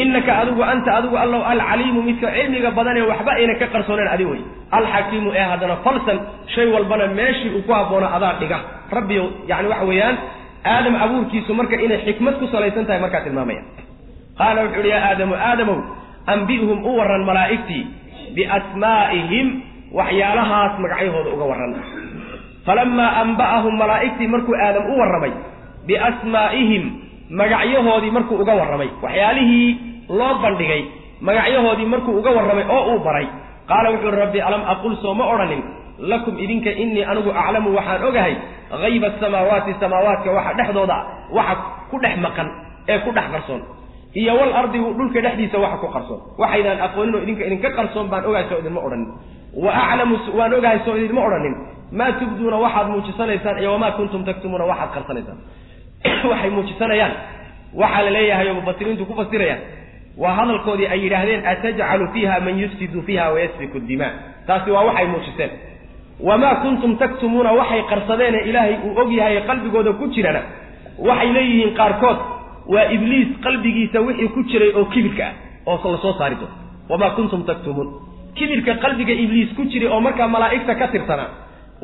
innaka adigu anta adigu allow alcaliimu midka cilmiga badanee waxba aynan ka qarsooneen adi wey alxakiimu ee haddana falsan shay walbana meeshii uu ku habboona adaa dhiga. Rabbiyo yani waxa weeyaan aadam abuurkiisu marka inay xikmad ku salaysan tahay markaa tilmaamaya. Qaala wuxu uhi yaa aadamu aadamow ambi'hum u warran malaa'igtii biasmaa'ihim waxyaalahaas magacyahooda uga warran. Falamaa amba'ahum malaa'igtii markuu aadam u warramay biasmaa'ihim magacyahoodii markuu uga warramay. Waxyaalihii loo bandhigay magacyahoodii markuu uga warramay oo uu baray. Qaala wuxuu uhi rabbi alam aqul soo ma odhanin. Lakum idinka innii anigu aclamu waxaan ogahay hayba asamaawaati samaawaadka waxa dhexdooda waxa ku dhex maqan ee ku dhex qarsoon. Iyo wal ardi dhulka dhexdiisa waxa ku qarsoon. Waxaydaan aqoonin oo idinka idinka qarsoon baan ogahay soo idinma odhanin wa aclamu waan ogahay soo idinma odhanin. Maa tubduuna waxaad muujisanaysaan iyo wamaa kuntum taktumuuna waxaad qarsanaysaan. Waxay muujisanayaan. Waxaa la leeyahay oo mufasiriintu ku fasirayaan. Waa hadalkoodii ay yidhaahdeen atajcalu fiiha man yufsidu fiiha wayasfiku dima taasi waa waxay muujiseen. Wamaa kuntum taktumuuna waxay qarsadeene ilaahay uu og yahay qalbigooda ku jirana. Waxay leeyihiin qaarkood waa ibliis qalbigiisa wixii ku jiray oo kibirka ah oo la soo saari doono wamaa kuntum taktumuun kibirka qalbiga ibliis ku jiray oo markaa malaa'igta ka tirsanaa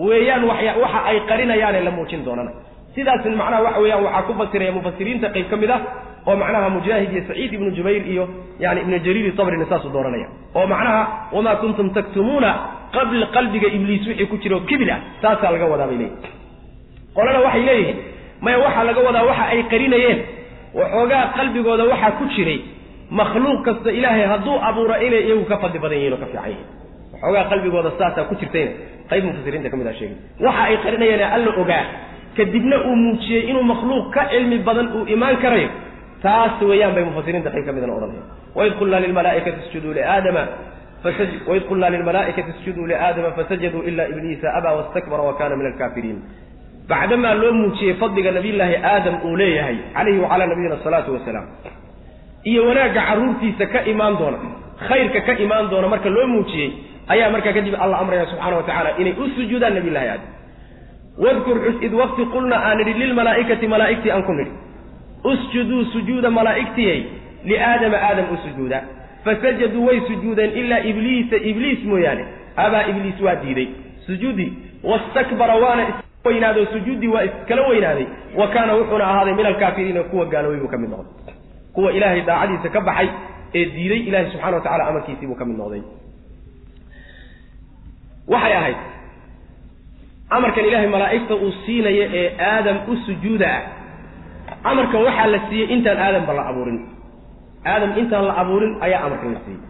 weeyaan waxa ay qarinayaane la muujin doonana. Sidaasin macnaha waxa weeyaan waxaa ku fasiraya mufasiriinta qayb ka mid ah oo macnaha mujaahid iyo saciid ibnu jubayr iyo yani ibnu jariiri sabrina saasuu dooranaya. Oo macnaha wamaa kuntum taktumuuna qabl qalbiga ibliis wixii ku jira oo kibir ah saasaa laga wadaa bay leeyihiin qolana waxay leeyihiin maya waxaa laga wadaa waxa ay qarinayeen waxoogaa qalbigooda waxaa ku jiray makhluuq kasta ilaahay hadduu abuura inay iyagu ka fadli badan yihiin oo ka fiican yihiin waxoogaa qalbigooda saasaa ku jirtayna qayb mufasiriinta ka mid a sheegay. Waxa ay qarinayeene alla ogaa kadibna uu muujiyey inuu makhluuq ka cilmi badan uu imaan karayo. Taas weeyaan bay mufasiriinta qayb ka midana odhanaya waid qulnaa lilmalaaikati isjuduu liaadama waid qulnaa lilmalaa'ikati isjuduu liaadama fasajaduu ila ibliisa abaa wastakbara wa kana min alkaafiriin bacdamaa loo muujiyey fadliga nabiyllaahi aadam uu leeyahay calayhi wacalaa nabiyina asalaatu wasalaam iyo wanaagga carruurtiisa ka imaan doona khayrka ka imaan doona marka loo muujiyey ayaa markaa kadib alla amraya subxana wa tacala inay u sujuudaan nabiyllahi aadam. Wadkur xus id waqti qulna aan nidhi lilmalaa'ikati malaa'igtii aan ku nidhi. Usjuduu sujuuda malaa'igtiyey liaadama aadam u sujuuda. Fasajaduu way sujuudeen ilaa ibliisa ibliis mooyaane. Abaa ibliis waa diiday. Sujuudii wastakbara waana iska weynaaday oo sujuuddii waa iskala weynaaday. Wa kaana wuxuuna ahaaday min alkaafiriina kuwa gaaloobay buu ka mid noqday kuwa ilaahay daacadiisa ka baxay ee diiday ilahay subxana wa tacala amarkiisii buu ka mid noqday. Waxay ahayd amarkan ilaahay malaa'igta uu siinayo ee aadam u sujuuda ah. Amarkan waxaa la siiyey intaan aadamba la abuurin. Aadam intaan la abuurin ayaa amarkan la siiyey.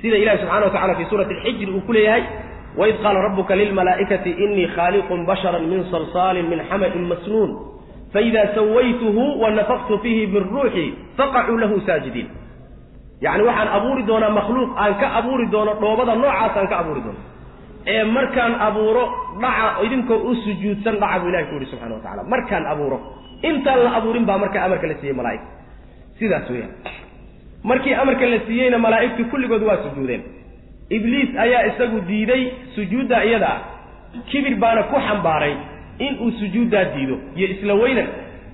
Sida ilahi subxana wa tacala fi suurati alxijri uu ku leeyahay waid qaala rabbuka lilmalaa'ikati inii khaaliqun basharan min salsaalin min xama'in masnuun faida sawaytuhu wanafaqtu fiihi min ruuxi faqacuu lahu saajidiin yacni waxaan abuuri doonaa makhluuq aan ka abuuri doono dhoobada noocaas aan ka abuuri doono. Ee markaan abuuro dhaca idinkoo u sujuudsan dhaca buu ilahi ku yihi subxana wa tacala markaan abuuro intaan la abuurin baa markaa amarka la siiyey malaa'igta sidaas weeyaan. Markii amarka la siiyeyna malaa'igtu kulligood waa sujuudeen. Ibliis ayaa isagu diiday sujuudda iyada. Ah kibir baana ku xambaaray inuu sujuuddaa diido iyo isla weynan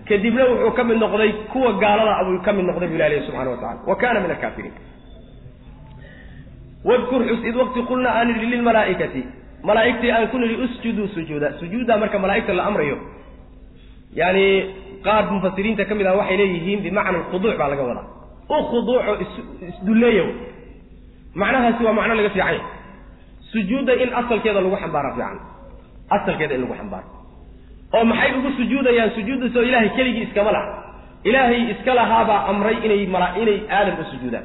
kadibna wuxuu ka mid noqday kuwa gaalada abuu ka mid noqday bu ilah lehy subxana wa tacala wa kana min alkaafiriin wadkur xus id waqti qulna aan nidhi lilmalaa'ikati malaa'igtii aan ku nidhi usjuduu sujuuda. Sujuuddaa marka malaa'igta la amrayo yani qaar mufasiriinta ka mid ah waxay leeyihiin bimacna alkhuduuc baa laga wadaa. U khuduuco isdulleeya macnahaasi waa macno laga fiican sujuudda in asalkeeda lagu xambaara fiican. Asalkeeda in lagu xambaaro oo maxay ugu sujuudayaan sujuuddaasoo ilaahay keligii iskama laha. Ilaahay iska lahaabaa amray inay mala inay aadam u sujuudaan.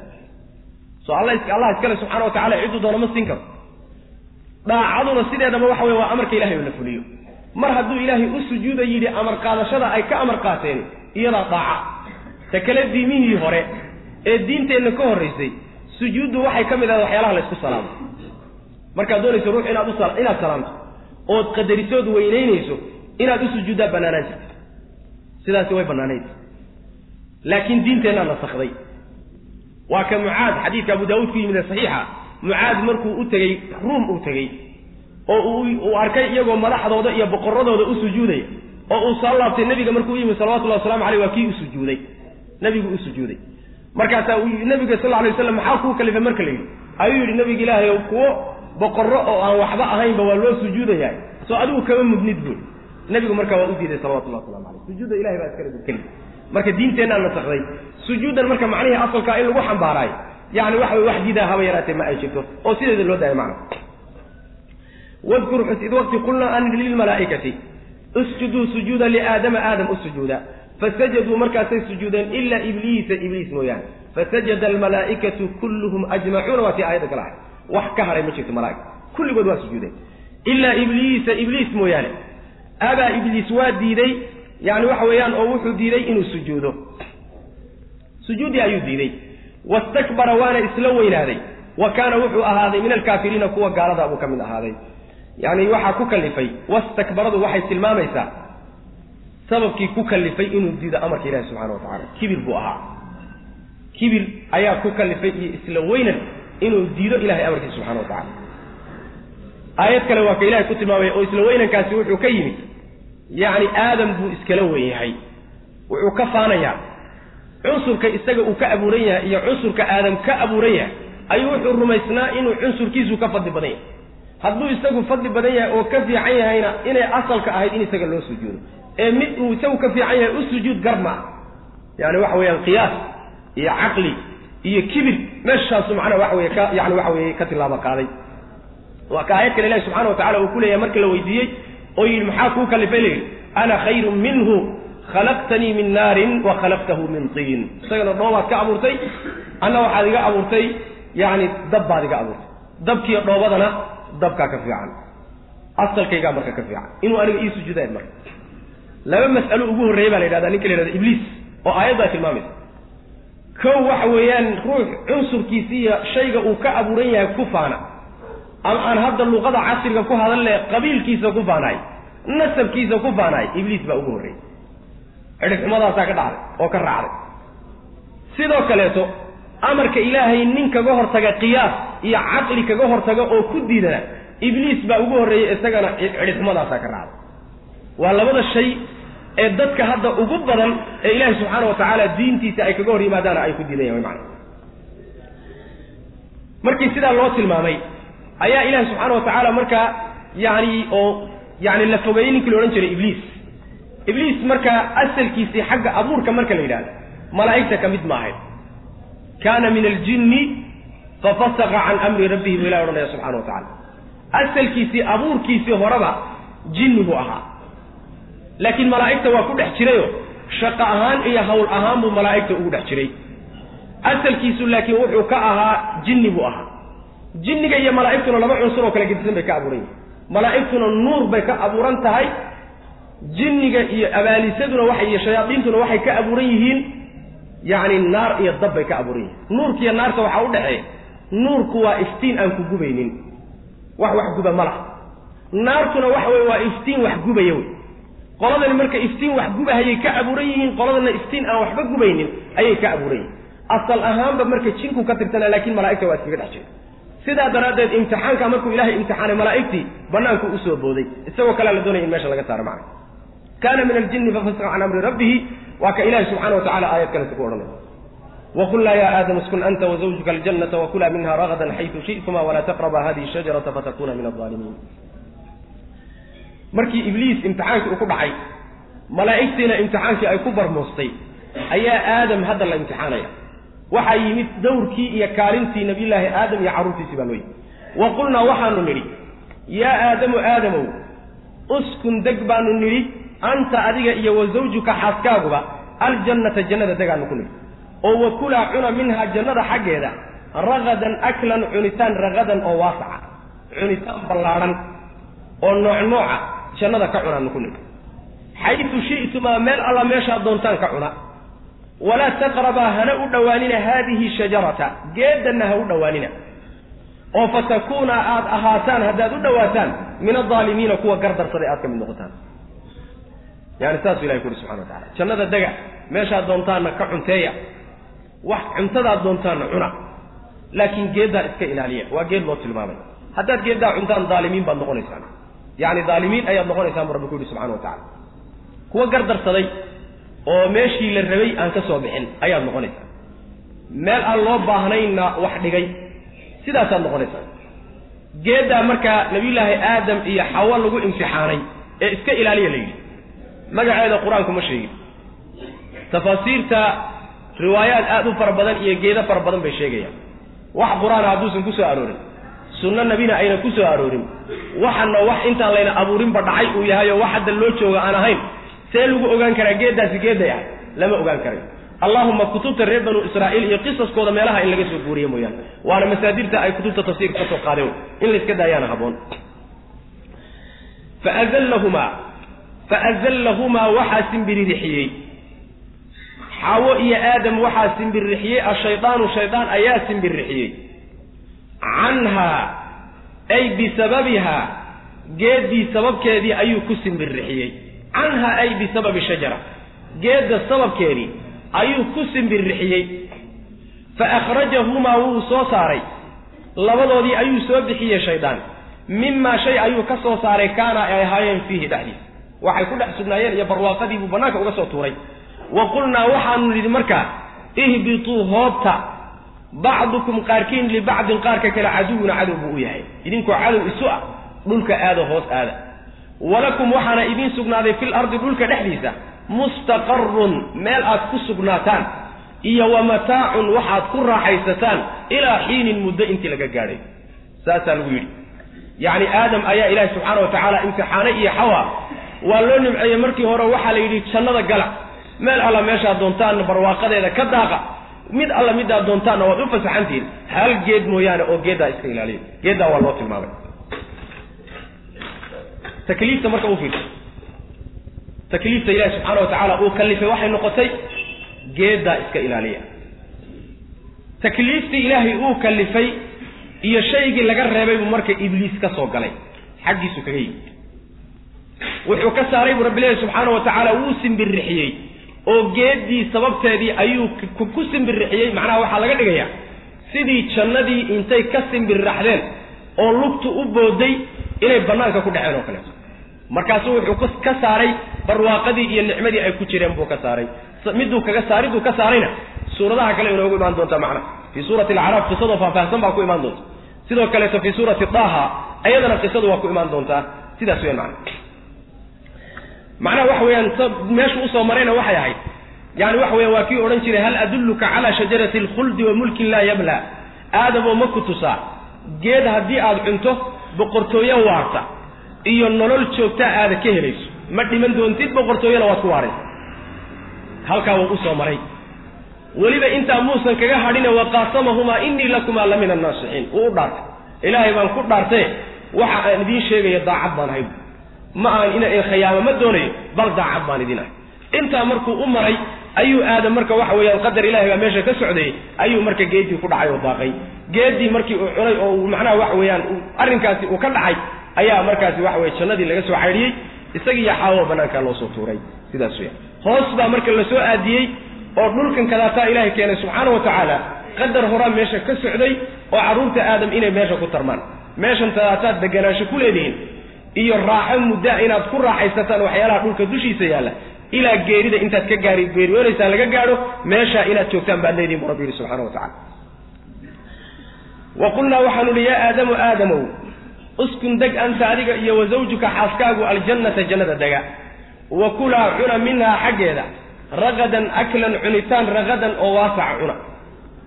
So alla allah iskale subxana wa tacala cidduu doona ma siin karo. Daacaduna sideedaba waxa weye waa amarka ilahay oo la fuliyo. Mar hadduu ilaahay u sujuuda yidhi amar qaadashada ay ka amar qaateen iyadaa daaca. Ta kale diimihii hore ee diinteenna ka horraysay sujuuddu waxay ka mid ahay waxyaalaha la ysku salaamo. Markaad doonayso ruux inaad u inaad salaamto ood qadarisood weynaynayso inaad u sujuuddaa bannaanaan jirta sidaasi way bannaanayd. Laakiin diinteennaa nasakday waa ka mucaad xadiidka abu daawuud ku yimid ee saxiixa mucaad markuu u tegey ruum uu tegey oo uu arkay iyagoo madaxdooda iyo boqorradooda u sujuudaya oo uu soo laabtay nebiga markuu u yimid salawatullahi waslamu aleyh waa kii u sujuuday. Nebigu u sujuuday. Markaasaa nebiga sal alay waslam maxaa kuu kalifay marka la yidhi? Ayuu yidhi nebiga ilaahay kuwo boqorro oo aan waxba ahaynba waa loo sujuudayaa soo adigu kama mudnid buuri nebigu markaa waa u diiday salawatullahi waslamu aleyh sujuudda ilahay baa iskale dukeli marka diinteennaa nasakday sujuuddan marka macnihii asalkaa in lagu xambaaraayo yani waxa wax diidaa haba yaraatee ma ay jirto oo sideeda loo daaya macna. Wadkur xus id waqti qulnaa an lilmalaa'ikati usjuduu sujuuda liaadama aadam u fasajaduu markaasay sujuudeen ilaa ibliisa ibliis mooyaane fasajada almalaa'ikatu kulluhum ajmacuuna waa tii aayadda kale ahay. Wax ka haray ma jirto malaa'ig. Kulligood waa sujuudeen. Ilaa ibliisa ibliis mooyaane abaa ibliis waa diiday yani waxa weeyaan oo wuxuu diiday inuu sujuudo. Sujuuddii ayuu diiday. Wastakbara waana isla weynaaday. Wa kaana wuxuu ahaaday min alkaafiriina kuwa gaalada buu ka mid ahaaday. Yani waxaa ku kalifay wastakbaradu waxay tilmaamaysaa sababkii ku kalifay inuu diido amarka ilahi subxana wa tacala kibir buu ahaa. Kibir ayaa ku kalifay iyo isla weynan inuu diido ilahay amarkiisa subxana wa tacala aayad kale waa ka ilahay ku tilmaamaya oo isla weynankaasi wuxuu ka yimid. Yacni aadam buu iskala wen yahay wuxuu ka faanayaa cunsurka isaga uu ka abuuran yahay iyo cunsurka aadam ka abuuran yahay ayuu wuxuu rumaysnaa inuu cunsurkiisu ka fadli badan yahay hadduu isagu fadli badan yahay oo ka fiican yahayna inay asalka ahayd in isaga loo sujuudo. Ee mid uu isagu ka fiican yahay u sujuud garma yani waxa weeyaan qiyaas iyo caqli iyo kibir. Meeshaasu macnaha waxa weye ka yani waxa weye ka tilaabo qaaday waa ka aayad kale ilahi subxana wa tacala uu ku leeyahay markii la weydiiyey oo yidhi maxaa kuu kalifay la ana khayrun minhu khalaqtanii min naarin wa khalaqtahu min tiin. Isagana dhoobaad ka abuurtay anna waxaad iga abuurtay yani dab baad iga abuurtay. Dabkiiyo dhoobadana dabkaa ka fiican. Asalkaygaa marka ka fiican. Inuu aniga ii sujuudaan marka. Laba mas'alo ugu horreeya baa la yidhahda ninka la yhahda ibliis oo aayaddaa tilmaamaysa kow waxa weeyaan ruux cunsurkiisi iyo shayga uu ka abuuran yahay ku faana ama aan hadda luqada casriga ku hadalne qabiilkiisa ku faanaay nasabkiisa ku faanaay ibliis baa ugu horreeyey cidhigxumadaasaa ka dhacday oo ka raacday. Sidoo kaleeto amarka ilaahay nin kaga hortaga qiyaas iyo caqli kaga hortaga oo ku diidana ibliis baa ugu horreeyey isagana cidhigxumadaasaa ka raacday. Waa labada shay ee dadka hadda ugu badan ee ilaahi subxaana wa tacaala diintiisa ay kaga hor yimaadaana ay ku diidan yahan macana markii sidaa loo tilmaamay ayaa ilaahi subxaana wa tacaala markaa yani oo yani la fogeeyey ninkii la odhan jiray ibliis. Ibliis markaa asalkiisii xagga abuurka marka la yidhahdo malaa'igta ka mid ma ahayd kaana min aljinni fafasaqa can amri rabbihi buu ilahi odhanaya subxana wa tacala asalkiisii abuurkiisii horeba jinni buu ahaa. Laakiin malaa'igta waa ku dhex jirayo shaqo ahaan iyo hawl ahaan buu malaa'igta ugu dhex jiray. Asalkiisu laakiin wuxuu ka ahaa jinni buu ahaa jinniga iyo malaa'igtuna laba cunsur oo kala gedisan bay ka abuuran yihiin malaa'igtuna nuur bay ka abuuran tahay. Jinniga iyo abaalisaduna waxay iyo shayaadiintuna waxay ka abuuran yihiin. Yacni naar iyo dab bay ka abuuran yihiin. Nuurkiiyo naarta waxaa u dhexeeya nuurku waa iftiin aan ku gubaynin. Wax wax guba ma laha. Naartuna waxa weye waa iftiin wax gubaya wey qoladani marka iftiin wax gubahayay ka abuuran yihiin qoladana iftiin aan waxba gubaynin ayay ka abuuran yihiin. Asal ahaanba marka jinku ka tirsanaa laakiin malaa'igta waa iskaga dhex jira sidaa daraaddeed imtixaanka markuu ilaahay imtixaanay malaa'igtii banaanku u soo booday. Isagoo kalea la doonaya in meesha laga saaro macna kaana min aljinni fafasqa can amri rabbihi waa ka ilahi subxana wa tacala aayad kaleta ku odhanay. Waqulnaa ya aadam iskun anta wazawjuka aljannata wakulaa minha ragadan xaytu shi'tuma walaa taqraba hadihi shajarata fatakuna min alظaalimiin markii ibliis imtixaankii uu ku dhacay malaa'igtiina imtixaankii ay ku barmoostay ayaa aadam hadda la imtixaanaya waxaa yimid dawrkii iyo kaalintii nabiyullaahi aadam iyo carruurtiisii baa loo yimid wa qulnaa waxaanu nidhi yaa aadamu aadamow uskun deg baanu nidhi anta adiga iyo wa zawjuka xaaskaaguba aljannata jannada degaanu ku nidhi. Oo wakulaa cuna minhaa jannada xaggeeda ragadan aklan cunitaan ragadan oo waasaca cunitaan ballaadhan oo nooc nooca jannada ka cunaanu ku nidhi. Xaytu shi'tumaa meel alla meeshaad doontaan ka cuna walaa taqrabaa hana u dhowaanina haadihi shajarata geedanna ha u dhowaanina oo fatakuuna aada ahaataan haddaad u dhowaataan min aldaalimiina kuwa gardarsaday aad ka mid noqotaan yani saasuu ilahay ku uhi subxana wa tacala jannada dega meeshaad doontaanna ka cunteeya wax cuntadaad doontaanna cuna laakiin geeddaa iska ilaaliya waa geed loo tilmaamay haddaad geeddaa cuntaan daalimiin baad noqonaysaan yacni daalimiin ayaad noqonaysaan bu rabbi ku yihi subxana wa tacala kuwa gardarsaday oo meeshii la rabay aan ka soo bixin ayaad noqonaysaa. Meel aan loo baahnaynna wax dhigay sidaasaad noqonaysaa. Geeddaa markaa nabiyullaahi aadam iyo xawo lagu imtixaanay ee iska ilaaliya la yidhi. Magaceeda qur'aanku ma sheegin. Tafaasiirta riwaayaad aada u fara badan iyo geedo fara badan bay sheegayaan. Wax qur'aana hadduusan ku soo aroorin sunno nebina aynan ku soo aroorin waxana wax intaan layna abuurinba dhacay uu yahay oo wax hadda loo jooga aan ahayn see lagu ogaan karaa geeddaasi geedday ah lama ogaan karayo allahuma kutubta reer banu israa'iil iyo qisaskooda meelaha in laga soo guuriye mooyaane. Waana masaadirta ay kutubta tafsiirka ka soo qaadeen. In la iska daayaana haboon. Faazllahumaa faazallahumaa waxaa simbiririxiyey xaawo iyo aadam waxaa simbiririxiyey ashaydaanu shaydaan ayaa simbiririxiyey canhaa ay bisababihaa geeddii sababkeedii ayuu ku simbiririxiyey canha ay bisababi shajara. Geedda sababkeedii ayuu ku simbirrixiyey. Fa akhrajahumaa wuu soo saaray. Labadoodii ayuu soo bixiyey shaydaan. Mimaa shay ayuu ka soo saaray kaana ay ahaayeen fiihi dhexdiisa waxay ku dhex sugnaayeen iyo barwaaqadii buu bannaanka uga soo tuuray. Wa qulnaa waxaanu nidhi markaa ihbituu hoobta bacdukum qaarkiin libacdin qaarka kale caduwuna cadow buu u yahay. Idinkoo cadow isu ah dhulka aado hoos aada walakum waxaana idiin sugnaaday fil ardi dhulka dhexdiisa mustaqarun meel aad ku sugnaataan iyo wa mataacun waxaad ku raaxaysataan ilaa xiinin muddo intii laga gaadhay. Saasaa lagu yidhi. Yacni aadam ayaa ilaahi subxaana wa tacaala imtixaanay iyo xawa waa loo nimceeyey markii hore waxaa la yidhi jannada gala meel alla meeshaad doontaanna barwaaqadeeda ka daaqa mid alla midaad doontaanna waad u fasaxantihiin. Hal geed mooyaane oo geeddaa iska ilaaliya geeddaa waa loo tilmaamay takliifta marka u fiirso. Takliifta ilaahi subxaana wa tacaala uu kallifay waxay noqotay geeddaa iska ilaaliya. Takliiftii ilaahay uu kallifay iyo shaygii laga reebay buu marka ibliis ka soo galay. Xaggiisu kaga yimid. Wuxuu ka saaray buu rabbi leeyahy subxaana wa tacaala wuu simbirixiyey oo geeddii sababteedii ayuu ku simbirixiyey macnaha waxaa laga dhigayaa sidii jannadii intay ka simbirraxdeen oo lugtu u booday inay bannaanka ku dhaceen oo kaleeto markaasuu wuxuu ka saaray barwaaqadii iyo nicmadii ay ku jireen buu ka saaray. Miduu kaga saariduu ka saarayna suuradaha kale inoogu imaan doonta macna. Fii suurati alacraaf qisadoo faahfaahsan baa ku imaan doonta. Sidoo kaleeto fii suurati daha ayadana qisadu waa ku imaan doontaa. Sidaas weyan macna. Macnaha waxa weeyaan meeshu u soo marayna waxay ahayd. Yani waxa weyan waa kii odhan jiray hal adulluka calaa shajarati alkhuldi wa mulkin laa yabla? Aadamoo ma ku tusaa. Geed haddii aada cunto boqortooyo waarta iyo nolol joogtaa aada ka helayso. Ma dhiman doontid boqortooyona waad ku waaraysa halkaa wuu u soo maray. Weliba intaa muusan kaga hadhine waqaasamahumaa innii lakumaa la min annaasixiin wuu u dhaartay. Ilaahay baan ku dhaartee waxa aan idiin sheegayo daacad baan ahay. Ma aan ina khayaamo ma doonayo bal daacad baan idin ahay. Intaa markuu u maray ayuu aadam marka waxa weeyaan qadar ilahay baa meesha ka socday ayuu marka geedii ku dhacay oo daaqay geedii markii uu cunay oo uu macnaha waxa weeyaan arrinkaasi uu ka dhacay ayaa markaasi waxa weye jannadii laga soo caydhiyey isagiiyo xaawo banaankaa loo soo tuuray. Sidaas weya hoos baa marka la soo aadiyey oo dhulkan kadaataa ilaahay keenay subxaana wa tacaala qadar horaa meesha ka socday oo carruurta aadam inay meesha ku tarmaan. Meeshan tadaataad deganaansho ku leedihiin iyo raaxo muddaa inaad ku raaxaysataan waxyaalaha dhulka dushiisa yaalla ilaa geerida intaad ka gaari geeriyoonaysaan laga gaadho meeshaa inaad joogtaan baad leedihin bu rabbi yihi subxana wa tacala wa qulnaa waxaanu ihi yaa aadamu aadamow uskun deg anta adiga iyo wa zawjuka xaaskaagu aljannata jannada dega wa kulaa cuna minhaa xaggeeda. Ragadan aklan cunitaan ragadan oo waasaca cuna.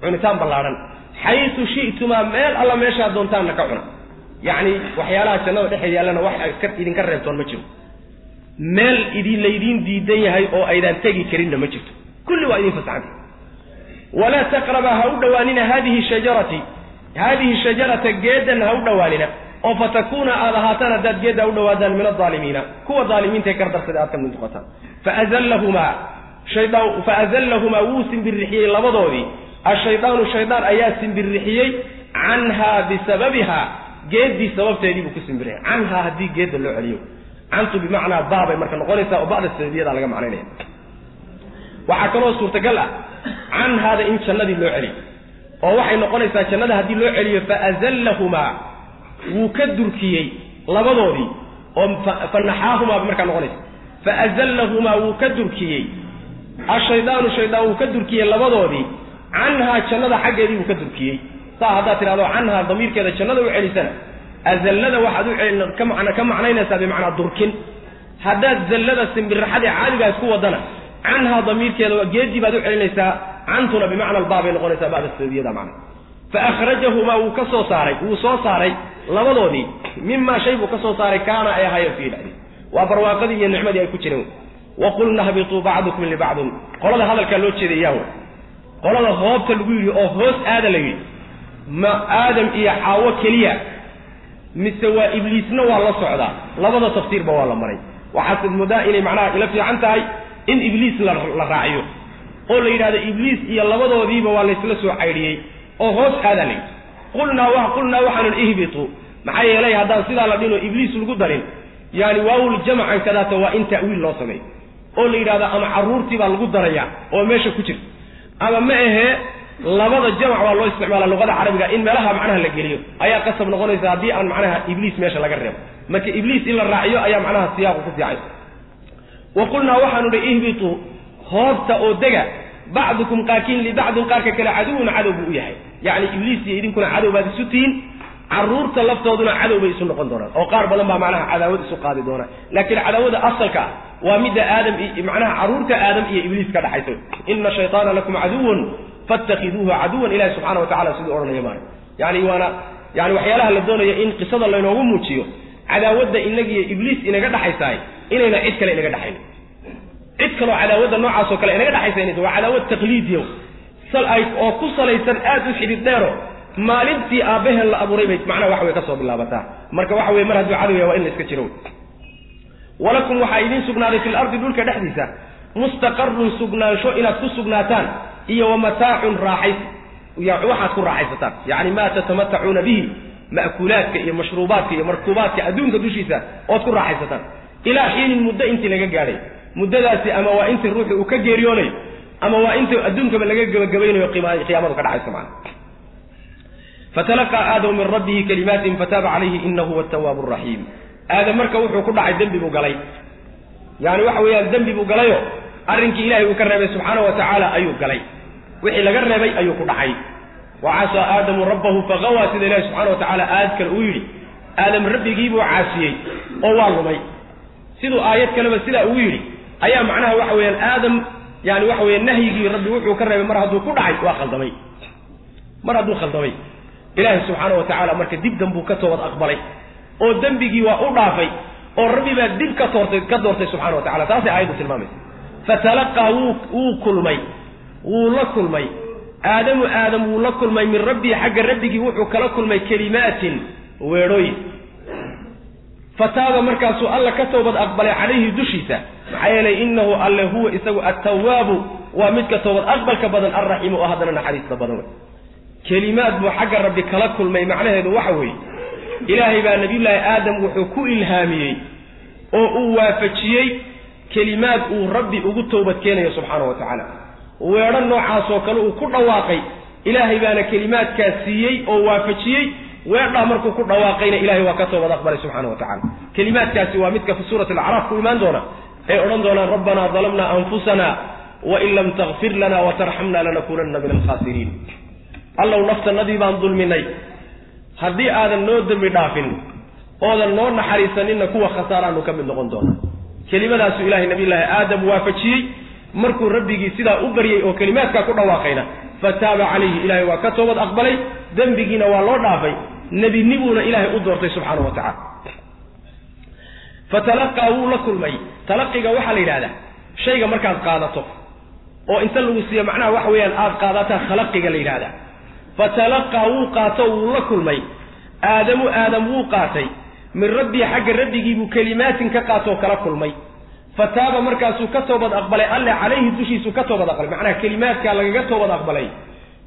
Cunitaan ballaadhan xaysu shi'tumaa meel alla meeshaad doontaanna ka cuna. Yacni waxyaalaha jannada dhexeed yaallana wax idinka reebtoon ma jiro. Meel idin laydiin diidan yahay oo aydaan tegi karinna ma jirto. Kulli waa idin fasaxantay walaa taqraba ha u dhowaanina haadihi shajarati. Haadihi shajarata geedan ha u dhowaanina oo fatakuuna aad ahaataan haddaad geeddaa u dhowaadaan min aldaalimiina kuwa daalimiintae gardarsada aad ka mid noqotaan. Faazallahumaa shaydaan faazallahumaa wuu simbirixiyey labadoodii. Ashaydaanu shaydaan ayaa simbirixiyey canhaa bisababiha geeddii sababteedii buu ku simbirixiyay canhaa haddii geedda loo celiyo. Cantu bimacnaa baabay marka noqonaysaa oo ba'da sababiyada laga macnaynaya waxaa kaloo suurtagal ah canhaada in jannadii loo celiyo. Oo waxay noqonaysaa jannada haddii loo celiyo faazallahumaa wuu ka durkiyey labadoodii. Oo fanaxaahumaa markaa noqonaysa. Faazallahumaa wuu ka durkiyey. Ashaydaanu shaydaan wuu ka durkiyey labadoodii. Canhaa jannada xaggeedii wuu ka durkiyey. Saa haddaad tidhahdo canhaa damiirkeeda jannada u celisana. Azallada waxaad u ka macna ka macnaynaysaa bimacnaa durkin. Haddaad zallada simbiraxadii caadigaas ku wadana canhaa damiirkeeda geedii baad u celinaysaa cantuna bimacna albaab bay noqonaysaa ba'da sababiyada macna fa akhrajahumaa wuu ka soo saaray wuu soo saaray labadoodii mimaa shay buu ka soo saaray kaana ay ahaayeen fii dhexdi waa barwaaqadii iyo nicmadii ay ku jireen wa qulna hbituu bacdukum libacdin qolada hadalkaa loo jeeday yaawe qolada hoobta lagu yidhi oo hoos aada la yidhi ma aadam iyo xaawo keliya mise waa ibliisna waa la socdaa labada tafsiirba waa la maray waxaase moodaa inay macnaha ila fiican tahay in ibliis la raaciyo oo la yidhahdo ibliis iyo labadoodiiba waa laysla soo caydhiyey oo hoos aadaa la yidhi qulnaa qulnaa waxaanu ihbitu. Maxaa yeelay haddaan sidaa la dhinoo ibliis lagu darin. Yaani waawul jamcan kadaata waa in ta'wiil loo sameeyo oo la yidhahdo ama carruurtii baa lagu daraya oo meesha ku jirta. Ama ma ahee labada jamac waa loo isticmaala luqada carabiga in meelaha macnaha la geliyo. Ayaa qasab noqonaysa haddii aan macnaha ibliis meesha laga reebo. Marka ibliis in la raaciyo ayaa macnaha siyaaqu ku fiicay wa qulnaa waxaanu dhi ihbituu hoobta oo dega bacdukum qaarkiin libacdin qaarka kale caduwun cadow buu u yahay yacni ibliis iyo idinkuna cadow baad isu tihiin carruurta laftooduna cadow bay isu noqon doonaan oo qaar badan baa macnaha cadaawad isu qaadi doonaan. Laakiin cadaawada asalka ah waa midda aadam macnaha carruurta aadam iyo ibliis ka dhaxaysa. Ina shayطaana lakum caduwan faاtakiduuhu caduwan ilahi subxana wa tacala siduu odhanaya maayo. Yani waana yani waxyaalaha la doonaya in qisada laynoogu muujiyo cadaawadda inagiyo ibliis inaga dhaxaysaay inayna cid kale inaga dhaxaynin. Cid kaloo cadaawadda noocaasoo kale inaga dhaxaysa waa cadaawad taqliidiyo oo ku salaysan aad u xidid dheero maalintii aabbaheen la abuuray bay macnaha waxa way ka soo bilaabataa. Marka waxa weye mar hadduu cadow yahay waa in la iska jiro walakum waxaa idiin sugnaaday fi lardi dhulka dhexdiisa mustaqarun sugnaansho inaad ku sugnaataan iyo wa mataacun raaxays waxaad ku raaxaysataan. Yacni maa tatamatacuuna bihi ma'kuulaadka iyo mashruubaadka iyo markuubaadka adduunka dushiisa ood ku raaxaysataan. Ilaa xiinin muddo intii laga gaadhay muddadaasi ama waa intii ruuxu uu ka geeriyoonayo ama waa inta adduunkaba laga gebagabaynayo qiyaamadu ka dhacayso macana fatalaqaa aadamu min rabbihi kalimaatin fataaba calayhi inahu huwa atawaabu araxiim aadam marka wuxuu ku dhacay dembi buu galay. Yani waxa weeyaan dembi buu galayo arrinkii ilahay uu ka reebay subxaana wa tacaala ayuu galay. Wixii laga reebay ayuu ku dhacay. Wa casaa aadamu rabbahu faqawaa sida ilahi subxana wa tacaala aayad kale uu yidhi. Aadam rabbigiibuu caasiyey oo waa lumay. Siduu aayad kaleba sidaa ugu yidhi ayaa macnaha waxa weeyaan aadam yani waxa weya nahyigii rabbi wuxuu ka reebay mar hadduu ku dhacay waa khaldamay. Mar hadduu khaldamay. Ilaahay subxaana wa tacaala marka dib dambuu ka toobad aqbalay oo dembigii waa u dhaafay oo rabbi baa dib ka toortay ka doortay subxana wa tacala taasay aayaddu tilmaamaysa. Fatalaqaa wuu wuu kulmay. Wuu la kulmay. Aadamu aadam wuu la kulmay min rabbii xagga rabbigii wuxuu kala kulmay kelimaatin weedhooyin fataaba markaasuu alla ka toobad aqbalay calayhi dushiisa maxaa yeelay innahu alle huwa isagu attawaabu waa midka toobad aqbalka badan alraxiimu oo haddana naxariista badan wey kelimaad buu xagga rabbi kala kulmay macnaheedu waxa weeye ilaahay baa nabiyullaahi aadam wuxuu ku ilhaamiyey oo uu waafajiyey kelimaad uu rabbi ugu toobad keenayo subxaana wa tacaala. Weedho noocaasoo kale uu ku dhawaaqay ilaahay baana kelimaadkaas siiyey oo waafajiyey weedhaa markuu ku dhawaaqayna ilahay waa ka toobad aqbalay subxana wa tacala kelimaadkaasi waa midka fi suurati alacraaf ku imaan doona. Ay odhan doonaan rabbanaa dalamna anfusana wain lam takfir lana watarxamna lanakunanna min alkhaasiriin allow naftanadii baan dulminay. Haddii aadan noo dembi dhaafin oodan noo naxariisaninna kuwa khasaaraanu ka mid noqon doona kelimadaasuu ilahay nabiyullaahi aadam waafajiyey. Markuu rabbigii sidaa u baryey oo kelimaadkaa ku dhawaaqayna fataaba calayhi ilahay waa ka toobad aqbalay dembigiina waa loo dhaafay nebinibuuna ilaahay u doortay subxaana wa tacala fatalaqaa wuu la kulmay. Talaqiga waxaa la yidhahdaa shayga markaad qaadato oo inta lagu siiyo macnaha waxa weeyaan aada qaadataa khalaqiga la yidhahdaa fatalaqaa wuu qaato wuu la kulmay. Aadamu aadam wuu qaatay. Min rabbii xagga rabbigiibuu kelimaatin ka qaatoo kala kulmay. Fataaba markaasuu ka toobad aqbalay alle calayhi dushiisuu ka toobad aqbalay. Macnaha kelimaadkaa lagaga toobad aqbalay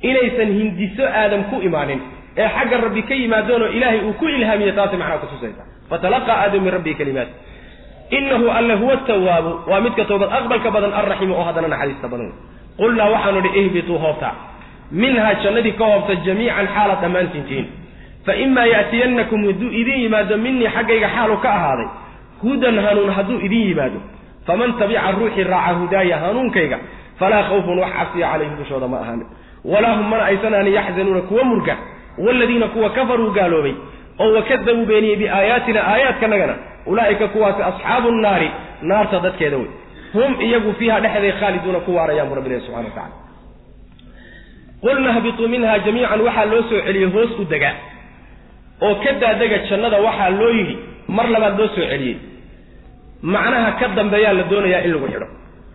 inaysan hindiso aadam ku imaanin. Ee xagga rabbi ka yimaadeenoo ilaahay uu ku ilhaamiye taasay macnaha kutusaysa fatalaqaa aadamu min rabbii kelimaat inahu alle huwa tawaabu waa midka toobad aqbalka badan alraxiimu oo haddana naxariista badan. Qulnaa waxaanu idhi ihbituu hoobta. Minhaa jannadii ka hoobta jamiican xaalaad dhammaantiintihiin fa imaa ya'tiyannakum hadduu idin yimaado minii xaggayga xaalu ka ahaaday hudan hanuun hadduu idin yimaado. Faman tabica ruuxii raaca hudaaya hanuunkayga falaa khawfun wax cabsiya calayhim dushooda ma ahaanin walaa hum mana aysan aani yaxzanuuna kuwa murga waaladiina kuwa kafaruu gaaloobay oo wakadabuu beeniyey biaayaatina aayaadkanagana ulaa'ika kuwaasi asxaabu nnaari naarta dadkeeda wey. Hum iyagu fiiha dhexday khaaliduuna ku waarayaan bu rabbi subxana wa tacala qulna hbituu minha jamiican waxaa loo soo celiyey hoos u dega oo ka daadega jannada waxaa loo yidhi mar labaad loo soo celiyey. Macnaha ka dambeeyaa la doonayaa in lagu xidho.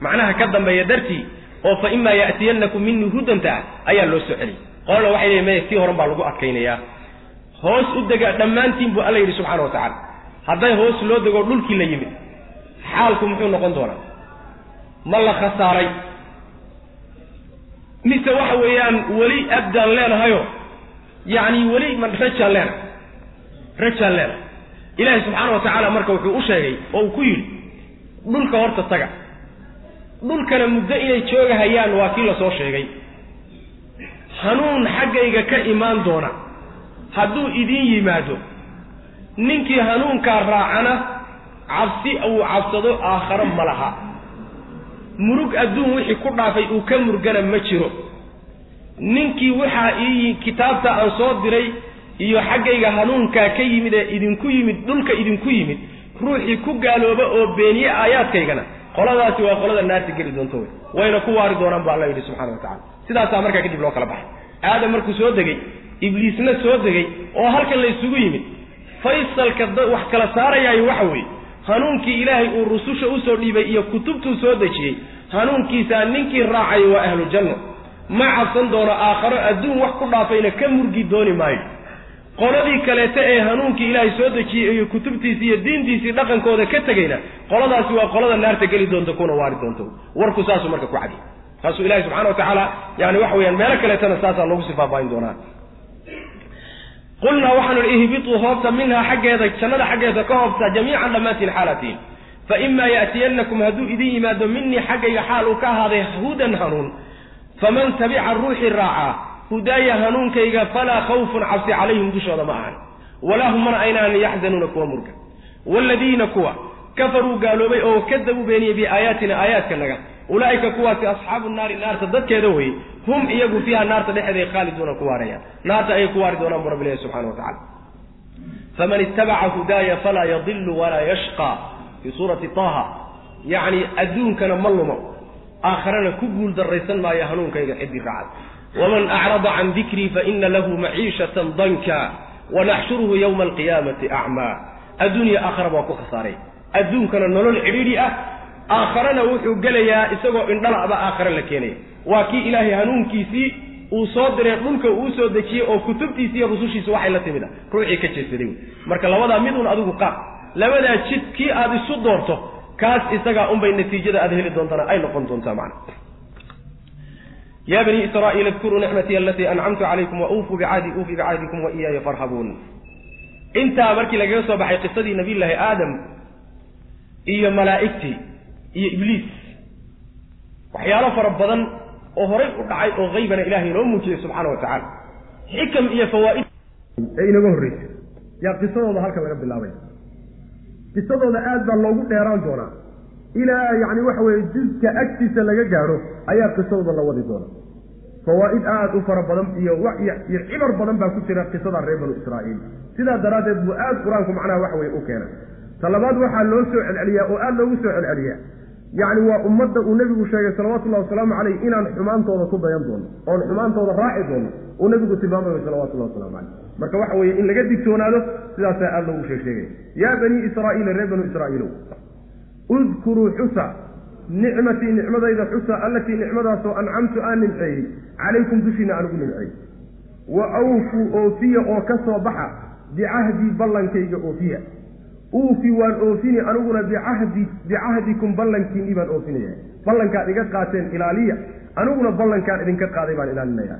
Macnaha ka dambeeya dartii oo fa imaa ya'tiyannakum minii hudanta ah ayaa loo soo celiyey qolana waxay leeyiin maya tii horan baa lagu adkaynayaa hoos u dega dhammaantiin buu alla yidhi subxana wa tacala hadday hoos loo dego dhulkii la yimid xaalku muxuu noqon doonaa? Ma la khasaaray? Mise waxa weeyaan weli abdaan leenahayo? Yacni weli ma rajaan leenahay rajaan leenahay. Ilaahay subxaana wa tacaala marka wuxuu u sheegay oo uu ku yidhi dhulka horta taga dhulkana muddo inay joogahayaan waa kii la soo sheegay. Hanuun xaggayga ka imaan doona. Hadduu idin yimaado ninkii hanuunkaa raacana cabsi uu cabsado aakharo ma laha. Murug adduun wixii ku dhaafay uu ka murgana ma jiro. Ninkii waxaa ii kitaabta aan soo diray iyo xaggayga hanuunkaa ka yimid ee idinku yimid dhulka idinku yimid ruuxii ku gaalooba oo beeniye aayaadkaygana qoladaasi waa qolada naarta geli doonto wey wayna ku waari doonaan bu alla yidhi subxana wa tacala sidaasaa markaa kadib loo kala baxay. Aadam markuu soo degay ibliisna soo degay oo halkan la isugu yimid faysalka wax kala saarayaayo waxa weeye hanuunkii ilaahay uu rususha u soo dhiibay iyo kutubtuu soo dejiyey hanuunkiisaa ninkii raacayo waa ahlu janno ma cabsan doono aakharo adduun wax ku dhaafayna ka murgi dooni maayo qoladii kaleete ee hanuunkii ilaahay soo dejiyey iyo kutubtiisii iyo diintiisii dhaqankooda ka tegayna qoladaasi waa qolada naarta geli doonta kuna waari doonto. Warku saasuu marka ku cadiy taasuu ilahi subxana wa yani waxa weyaan meelo kaleetana saasaa loogu sii faahfaahin doonaa. Qulnaa waxaanu ihi ihbituu hoobta minhaa xaggeeda jannada xaggeeda ka hoobta jamiican dhammaantiin xaalatiin. Fa imaa ya'tiyannakum hadduu idin yimaado minii xaggayga xaal uu ka ahaaday hudan hanuun. Faman tabica ruuxii raacaa hudaaya hanuunkayga falaa khawfun cabsi calayhim dushooda ma ahan. Walaa hum mana aynaan yaxzanuuna kuwa murga. Waaladiina kuwa kafaruu gaaloobay oo kadabu beeniyey biaayaatina aayaadkanaga ulaa'ika kuwaasi asxaabu naari naarta dadkeeda weye hum iyagu fiiha naarta dhexeeday khaaliduuna ku waarayaan. Naarta ayay ku waari doonaan bu rabbi ilahi subxana wa tacala faman ittabaca hudaaya falaa yadilu walaa yashqa. Fii suurati taha yacni adduunkana ma lumo. Aakharana ku guul darraysan maayo hanuunkayga ciddii raacad waman acrada can dikrii faina lahu maciishatan danka wanaxshuruhu yowma alqiyaamati acmaa adduuniya aakhara baa ku khasaaray adduunkana nolol cidhiidhi ah aakharana wuxuu gelayaa isagoo indhala'ba aakhare la keenaya waa kii ilaahay hanuunkiisii uu soo diray dhulka uu soo dejiyey oo kutubtiisi iyo rusushiisa waxay la timid ruuxii ka jeesaday wey marka labadaa mid un adigu qaad labadaa jid kii aad isu doorto kaas isagaa unbay natiijada aad heli doontana ay noqon doontaa macna ya bani israa'iil adkuruu nicmatii alatii ancamtu calaykum wa bicahdi uufi bicahdikum wa farhabuun intaa markii lagaga soo baxay qisadii nabiyullaahi aadam iyo malaa'igtii iyo ibliis waxyaalo fara badan oo horay u dhacay oo haybana ilahay inoo muujiyey subxaana wa tacaala. Xikam iyo fawaa'id ee inaga horreysay. Yaa qisadooda halkan laga bilaabay. Qisadooda aad baa loogu dheeraan doonaa ilaa yacni waxa weeye juzka agtiisa laga gaadho ayaa qisadooda la wadi doona. Fawaa'id aad u fara badan iyo iyo cibar badan baa ku jira qisada reer banu israa'iil. Sidaa daraaddeed buu aad qur'aanku macnaha waxa weye u keenay ta labaad waxaa loo soo celceliyaa oo aad loogu soo celceliyaa. Yacni waa ummadda uu nebigu sheegay salawatullahi wasalaamu caleyh inaan xumaantooda ku dayan doono oon xumaantooda raaci doono uu nebigu tilmaamayo salawatullahi waslamu caleyh. Marka waxa weeye in laga digtoonaado sidaasaa aad loogu sheeg sheegaya yaa banii israa'iila reer banu israa'iilow udkuruu xusa nicmatii nicmadayda xusa allatii nicmadaasoo ancamtu aan nimceeyey calaykum dushiina aan ugu nimceeyey. Wa awfuu oofiya oo ka soo baxa bicahdii ballankayga oofiya. Uufi waan oofini aniguna bicahdi bicahdikum ballankiinnii baan oofinaya. Ballankaad iga qaateen ilaaliya aniguna ballankaan idinka qaaday baan ilaalinaya.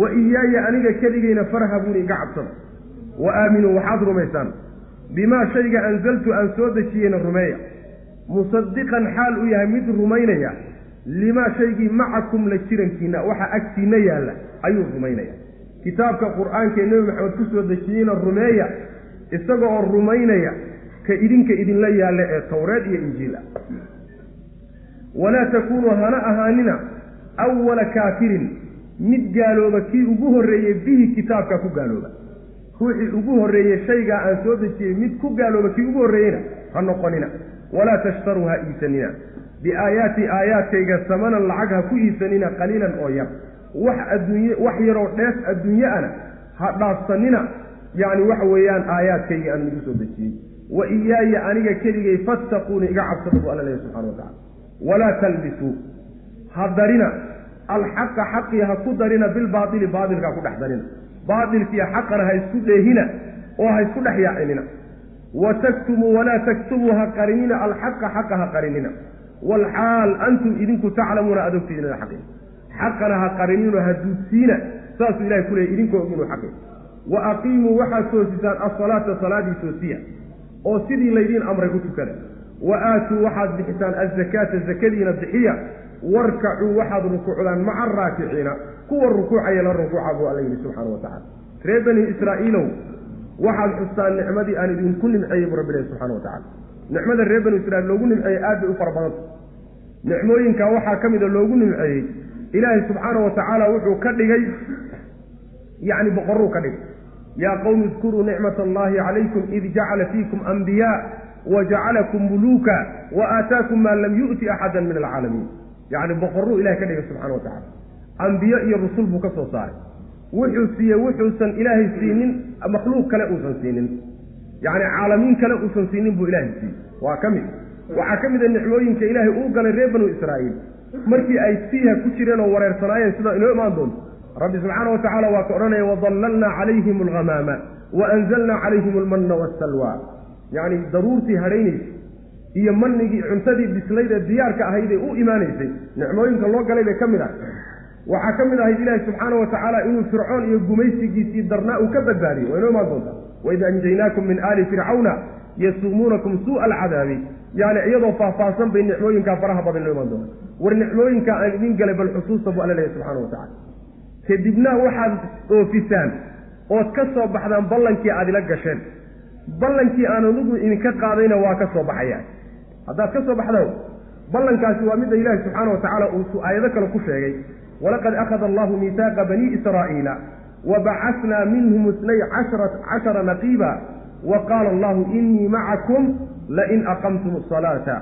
Wa iyaaya aniga keligayna farhabuuni iga cabsada wa aaminuu waxaad rumaysaan. Bimaa shayga anzaltu aan soo dejiyeyna rumeeya musadiqan xaal u yahay mid rumaynaya limaa shaygii macakum la jirankiina waxa agtiinna yaalla ayuu rumaynaya. Kitaabka qur'aankaee nebi maxamed ku soo dejiyeyna rumeeya isaga oo rumaynaya ka idinka idinla yaalla ee tawreed iyo injiil ah walaa takuunuu hana ahaanina awala kaafirin mid gaalooba kii ugu horreeyey bihi kitaabka ku gaalooba. Ruuxii ugu horreeyey shaygaa aan soo dejiyey mid ku gaalooba kii ugu horreeyeyna ha noqonina walaa tashtaruu ha iibsanina biaayaati aayaadkayga samanan lacag ha ku iibsanina qaliilan oo yar. Wax adduunye wax yaroo dheef adduunye ana ha dhaafsanina yacni waxa weeyaan aayaadkaygii aan igu soo dejiyey. Wa iyaaya aniga keligay fattaquuni iga cabsada bu alla leeya subxana wa tacala walaa talbisuu ha darina. Alxaqa xaqii ha ku darina bilbaaili baailka ha ku dhex darina. Baailkiiyo xaqana ha isku dheehina oo ha isku dhex yaacinina wa taktumuu walaa taktumuu ha qarinina alxaqa xaqa ha qarinina. Waalxaal antum idinku taclamuuna aad ogtiidina xaqi xaqana ha qarinino ha duudsiina saasuu ilahay ku leeyay idinkoo og inuu xaqi wa aqiimuu waxaad toosisaan asalaata salaadii toosiya oo sidii laydiin amray u tukada. Wa aatuu waxaad bixisaan azakaata zakadiina bixiya. Warkacuu waxaad rukuucdaan maca araakiciina kuwa rukuucaya la rukuuca buu alla yidhi subxaana wa tacala reer bani israa'iilow waxaad xustaan nicmadii aan idinku nimceeyey buu rabbi ilahi subxana wa tacala nicmada reer bani israiil loogu nimceeyey aad bay u fara badanta nicmooyinkaa waxaa ka mida loogu nimceeyey ilaahay subxaana wa tacaala wuxuu ka dhigay yacni boqoruu ka dhigay. Yaa qowmi idkuruu nicmat allahi calaykum id jacala fiikum anbiyaa wa jacalakum muluuka wa aataakum maa lam yu'ti axadan min alcaalamiin. Yacni boqoruu ilahay ka dhigay subxana wa tacala ambiyo iyo rusul buu ka soo saaray wuxuu siiyey wuxuusan ilaahay siinin makhluuq kale uusan siinin. Yacni caalamiin kale uusan siinin buu ilaahay siiyey. Waa ka mid. Waxaa ka mid a nicmooyinka ilaahay uu galay reer banu israa'iil. Markii ay siiha ku jireen oo wareersanaayeen sidaa inoo imaan doonto rabbi subxaana wa tacaala waa ka odhanaya wadallalnaa calayhim alghamaama wa anzalnaa calayhim almanna waasalwa yacni daruurtii hadhaynaysa iyo manigii cuntadii bislayd ee diyaarka ahayd ee u imaanaysay. Nicmooyinka loo galay bay ka mid ahay waxaa ka mid ahayd ilaahi subxaana wa tacaala inuu fircoon iyo gumaysigiisii darnaa uu ka badbaadiyo waa inoo imaan doontaa? Waid anjaynaakum min aali fircawna yasuumuunakum suu'a alcadaabi. Yani iyadoo faahfaahsan bay nicmooyinkaa faraha badan inoo imaan doonta war nicmooyinkaa aan idin galay bal xusuusta buu alla leeyahy subxana wa tacala kadibna waxaad oofisaan ood ka soo baxdaan ballankii aad ila gasheen. Ballankii aan adugu idinka qaadayna waa ka soo baxaya haddaad ka soo baxda ballankaasi waa midda ilaahi subxaana wa tacaala uu aayado kale ku sheegay walaqad akhada allahu miihaaqa banii israa'iila wabacasnaa minhum isnay cashara naqiiba wa qaala allahu inii macakum lain aqamtum asalaata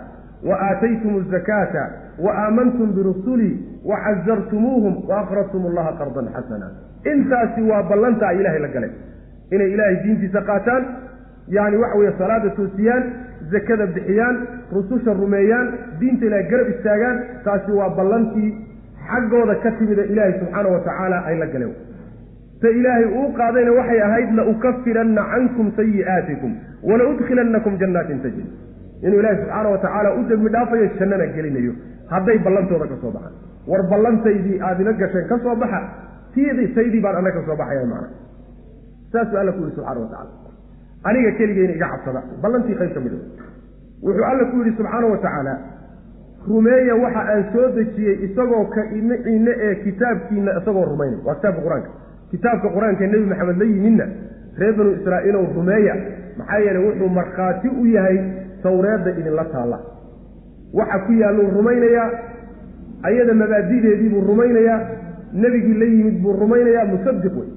wa aataytum azakaata wa aamantum birusulii waxazartumuuhum waaqradtum allaha qardan xasana intaasi waa ballantaa ilaahay la galay inay ilaahay diintiisa qaataan yani waxa weeye salaada toosiyaan zakada bixiyaan rususha rumeeyaan diinta ilaahay garab istaagaan taasi waa ballantii xaggooda ka timida ilaahay subxaana wa tacaala ay la galeen ta ilaahay uu qaadayna waxay ahayd laukafiranna cankum sayi'aatikum walaudkhilannakum jannaatin tajri. Inuu ilaahay subxaana wa tacaala u dembi dhaafayo jannana gelinayo. Hadday ballantooda ka soo baxaan. War ballantaydii aad ila gasheen ka soo baxa tiidii taydii baan annaga ka soo baxaya macna. Saasuu alla ku yihi subxana wa tacala aniga keligeyna iga cabsada. Ballantii qayb ka mid wuxuu alla ku yidhi subxaana wa tacaala rumeeya waxa aan soo dejiyey isagoo ka imiciinna ee kitaabkiina isagoo rumaynay waa kitaabka qur'aanka. Kitaabka qur'aanka nebi maxamed la yimidna reer banu israa'iilow rumeeya maxaa yeeley wuxuu markhaati u yahay tawreedda idinla taalla. Waxa ku yaalluu rumaynayaa ayada mabaadideedii buu rumaynayaa nebigii la yimid buu rumaynayaa musadiq wey.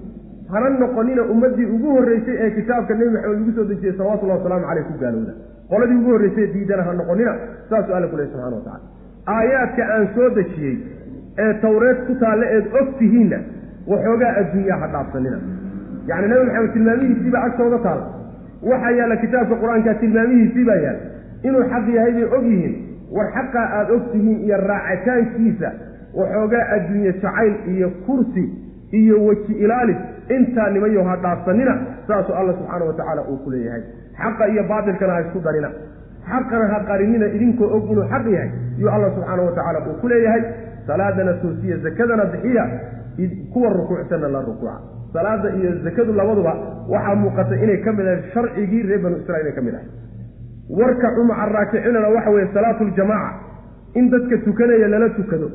Hana noqonina ummaddii ugu horreysay ee kitaabka nebi maxamed lagu soo dejiyey salawatullahi wasalaamu caleyh ku gaalowda qoladii ugu horreysay diidana ha noqonina saasuu alla ku lehy subxana wa tacala aayaadka aan soo dejiyey ee tawreed ku taalle eed og tihiinna waxoogaa adduunyaa ha dhaafsanina. Yacni nebi maxamed tilmaamihiisii baa agtooda taala waxaa yaalla kitaabka qur'aanka tilmaamihiisii baa yaalla inuu xaq yahay bay og yihiin. War xaqaa aada og tihiin iyo raacitaankiisa waxoogaa adduunye jacayl iyo kursi iyo weji ilaalis intaa nimayo ha dhaafsanina saasuu alla subxaana wa tacaala uu ku leeyahay. Xaqa iyo baatilkana ha isku darina. Xaqana ha qarinina idinkoo og inuu xaq yahay yuu alla subxaana wa tacaala uu ku leeyahay. Salaadana toosiya zakadana bixiya kuwa rukuucsanna la rukuuca. Salaada iyo zakadu labaduba waxaa muuqata inay ka mid ahay sharcigii reer banu israiil ay ka mid ahay warka cumaca raakicinana waxa weeye salaatuljamaaca in dadka tukanaya lala tukado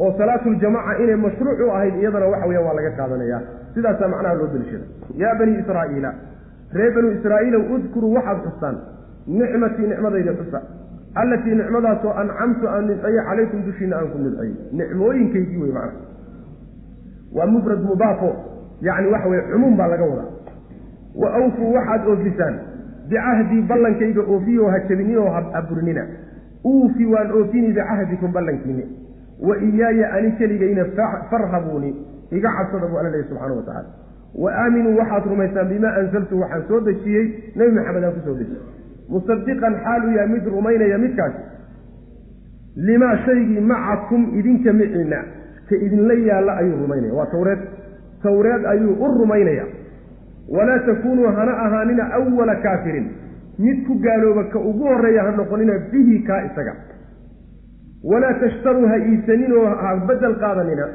oo salaatuljamaaca inay mashruuc u ahayd iyadana waxa weya waa laga qaadanaya sidaasaa macnaha loo deliishada yaa banii israa'iila reer banu israa'iilow udkuruu waxaad xustaan. Nicmatii nicmadayda xusa. Allatii nicmadaasoo ancamtu aan nidceeye calaykum dushiina aan ku nidceeyey nicmooyinkaygii wey macna waa mufrad mudaafo yacni waxa weye cumuum baa laga wadaa. Wa awfuu waxaad oofisaan bicahdii ballankayga oofiyo ha jabinino ha burinina uufi waan oofini bicahdikum ballankiini wa iyaaya ani keligayna farhabuuni iga cabsada buu alla lehy subxana wa tacala wa aaminuu waxaad rumaysaan bimaa anzaltu waxaan soo dejiyey nebi maxamed aan ku soo dejiyey. Musadiqan xaal uu yahay mid rumaynaya midkaasi. Limaa shaygii macakum idinka miciina ka idinla yaalla ayuu rumaynaya. Waa tawreed. Tawreed ayuu u rumaynaya. Walaa takuunuu hana ahaanina awala kaafirin. Mid ku gaalooba ka ugu horreeya ha noqonina bihi kaa isaga. Walaa tashtaruu ha iibsaninoo ha bedel qaadanina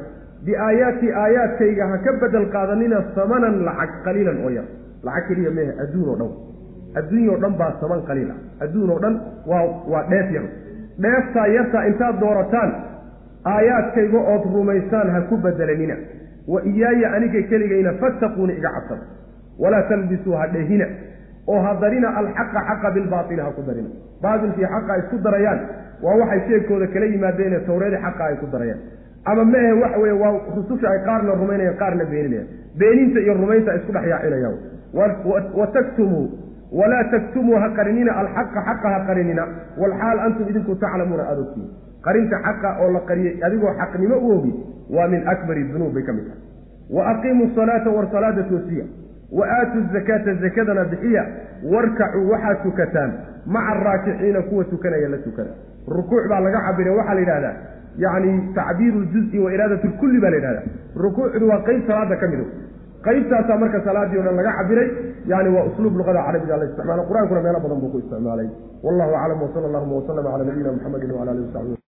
biaayaati aayaadkayga ha ka bedel qaadanina samanan lacag qaliilan oo yar. Lacag keliya mehe adduun oo dhan. Adduunya dhan baa saman qaliil ah. Adduun oo dhan waa waa dheef yar. Dheeftaa yartaa intaad doorataan aayaadkayga ood rumaysaan ha ku bedelanina. Wa iyaaya aniga keligayna fattaquuni iga cabsada walaa talbisuu ha dhehina. Oo ha darina alxaqa xaqa bilbaaili ha ku darina. Baatilkii xaqa isku darayaan waa waxay sheegkooda kala yimaadeene tawreedii xaqa ay ku darayaan ama ma ahe waxa weye waa rususha ay qaarna rumaynayaan qaarna beeninayaan beeninta iyo rumaynta ay isku dhex yaacinayaan wa taktumuu walaa taktumuu ha qarinina alxaqa xaqa ha qarinina walxaal antum idinku taclamuuna aada ogtiin qarinta xaqa oo la qariyey adigoo xaqnimo u ogi waa min akbari dunuub bay ka mid tahay. Wa aqiimuu salaata war salaada toosiya. Wa aatuu zakaata zakadana bixiya. Warkacuu waxaad tukataan. Maca araakiciina kuwa tukanaya la tukada rukuuc baa laga cabiray waxaa la yidhahdaa yacni tacbiiru ljuzi wa iraadat lkulli baa la yidhahda rukuucdu waa qeyb salaada ka mido qaybtaasaa marka salaadii o dhan laga cabiray yani waa usluub luqada carabiga la isticmaala qur'aankuna meelo badan buu ku isticmaalay. Wallahu aclam wsala allahuma waslama cala nabiyina muxamedi wala alihi wasaxbi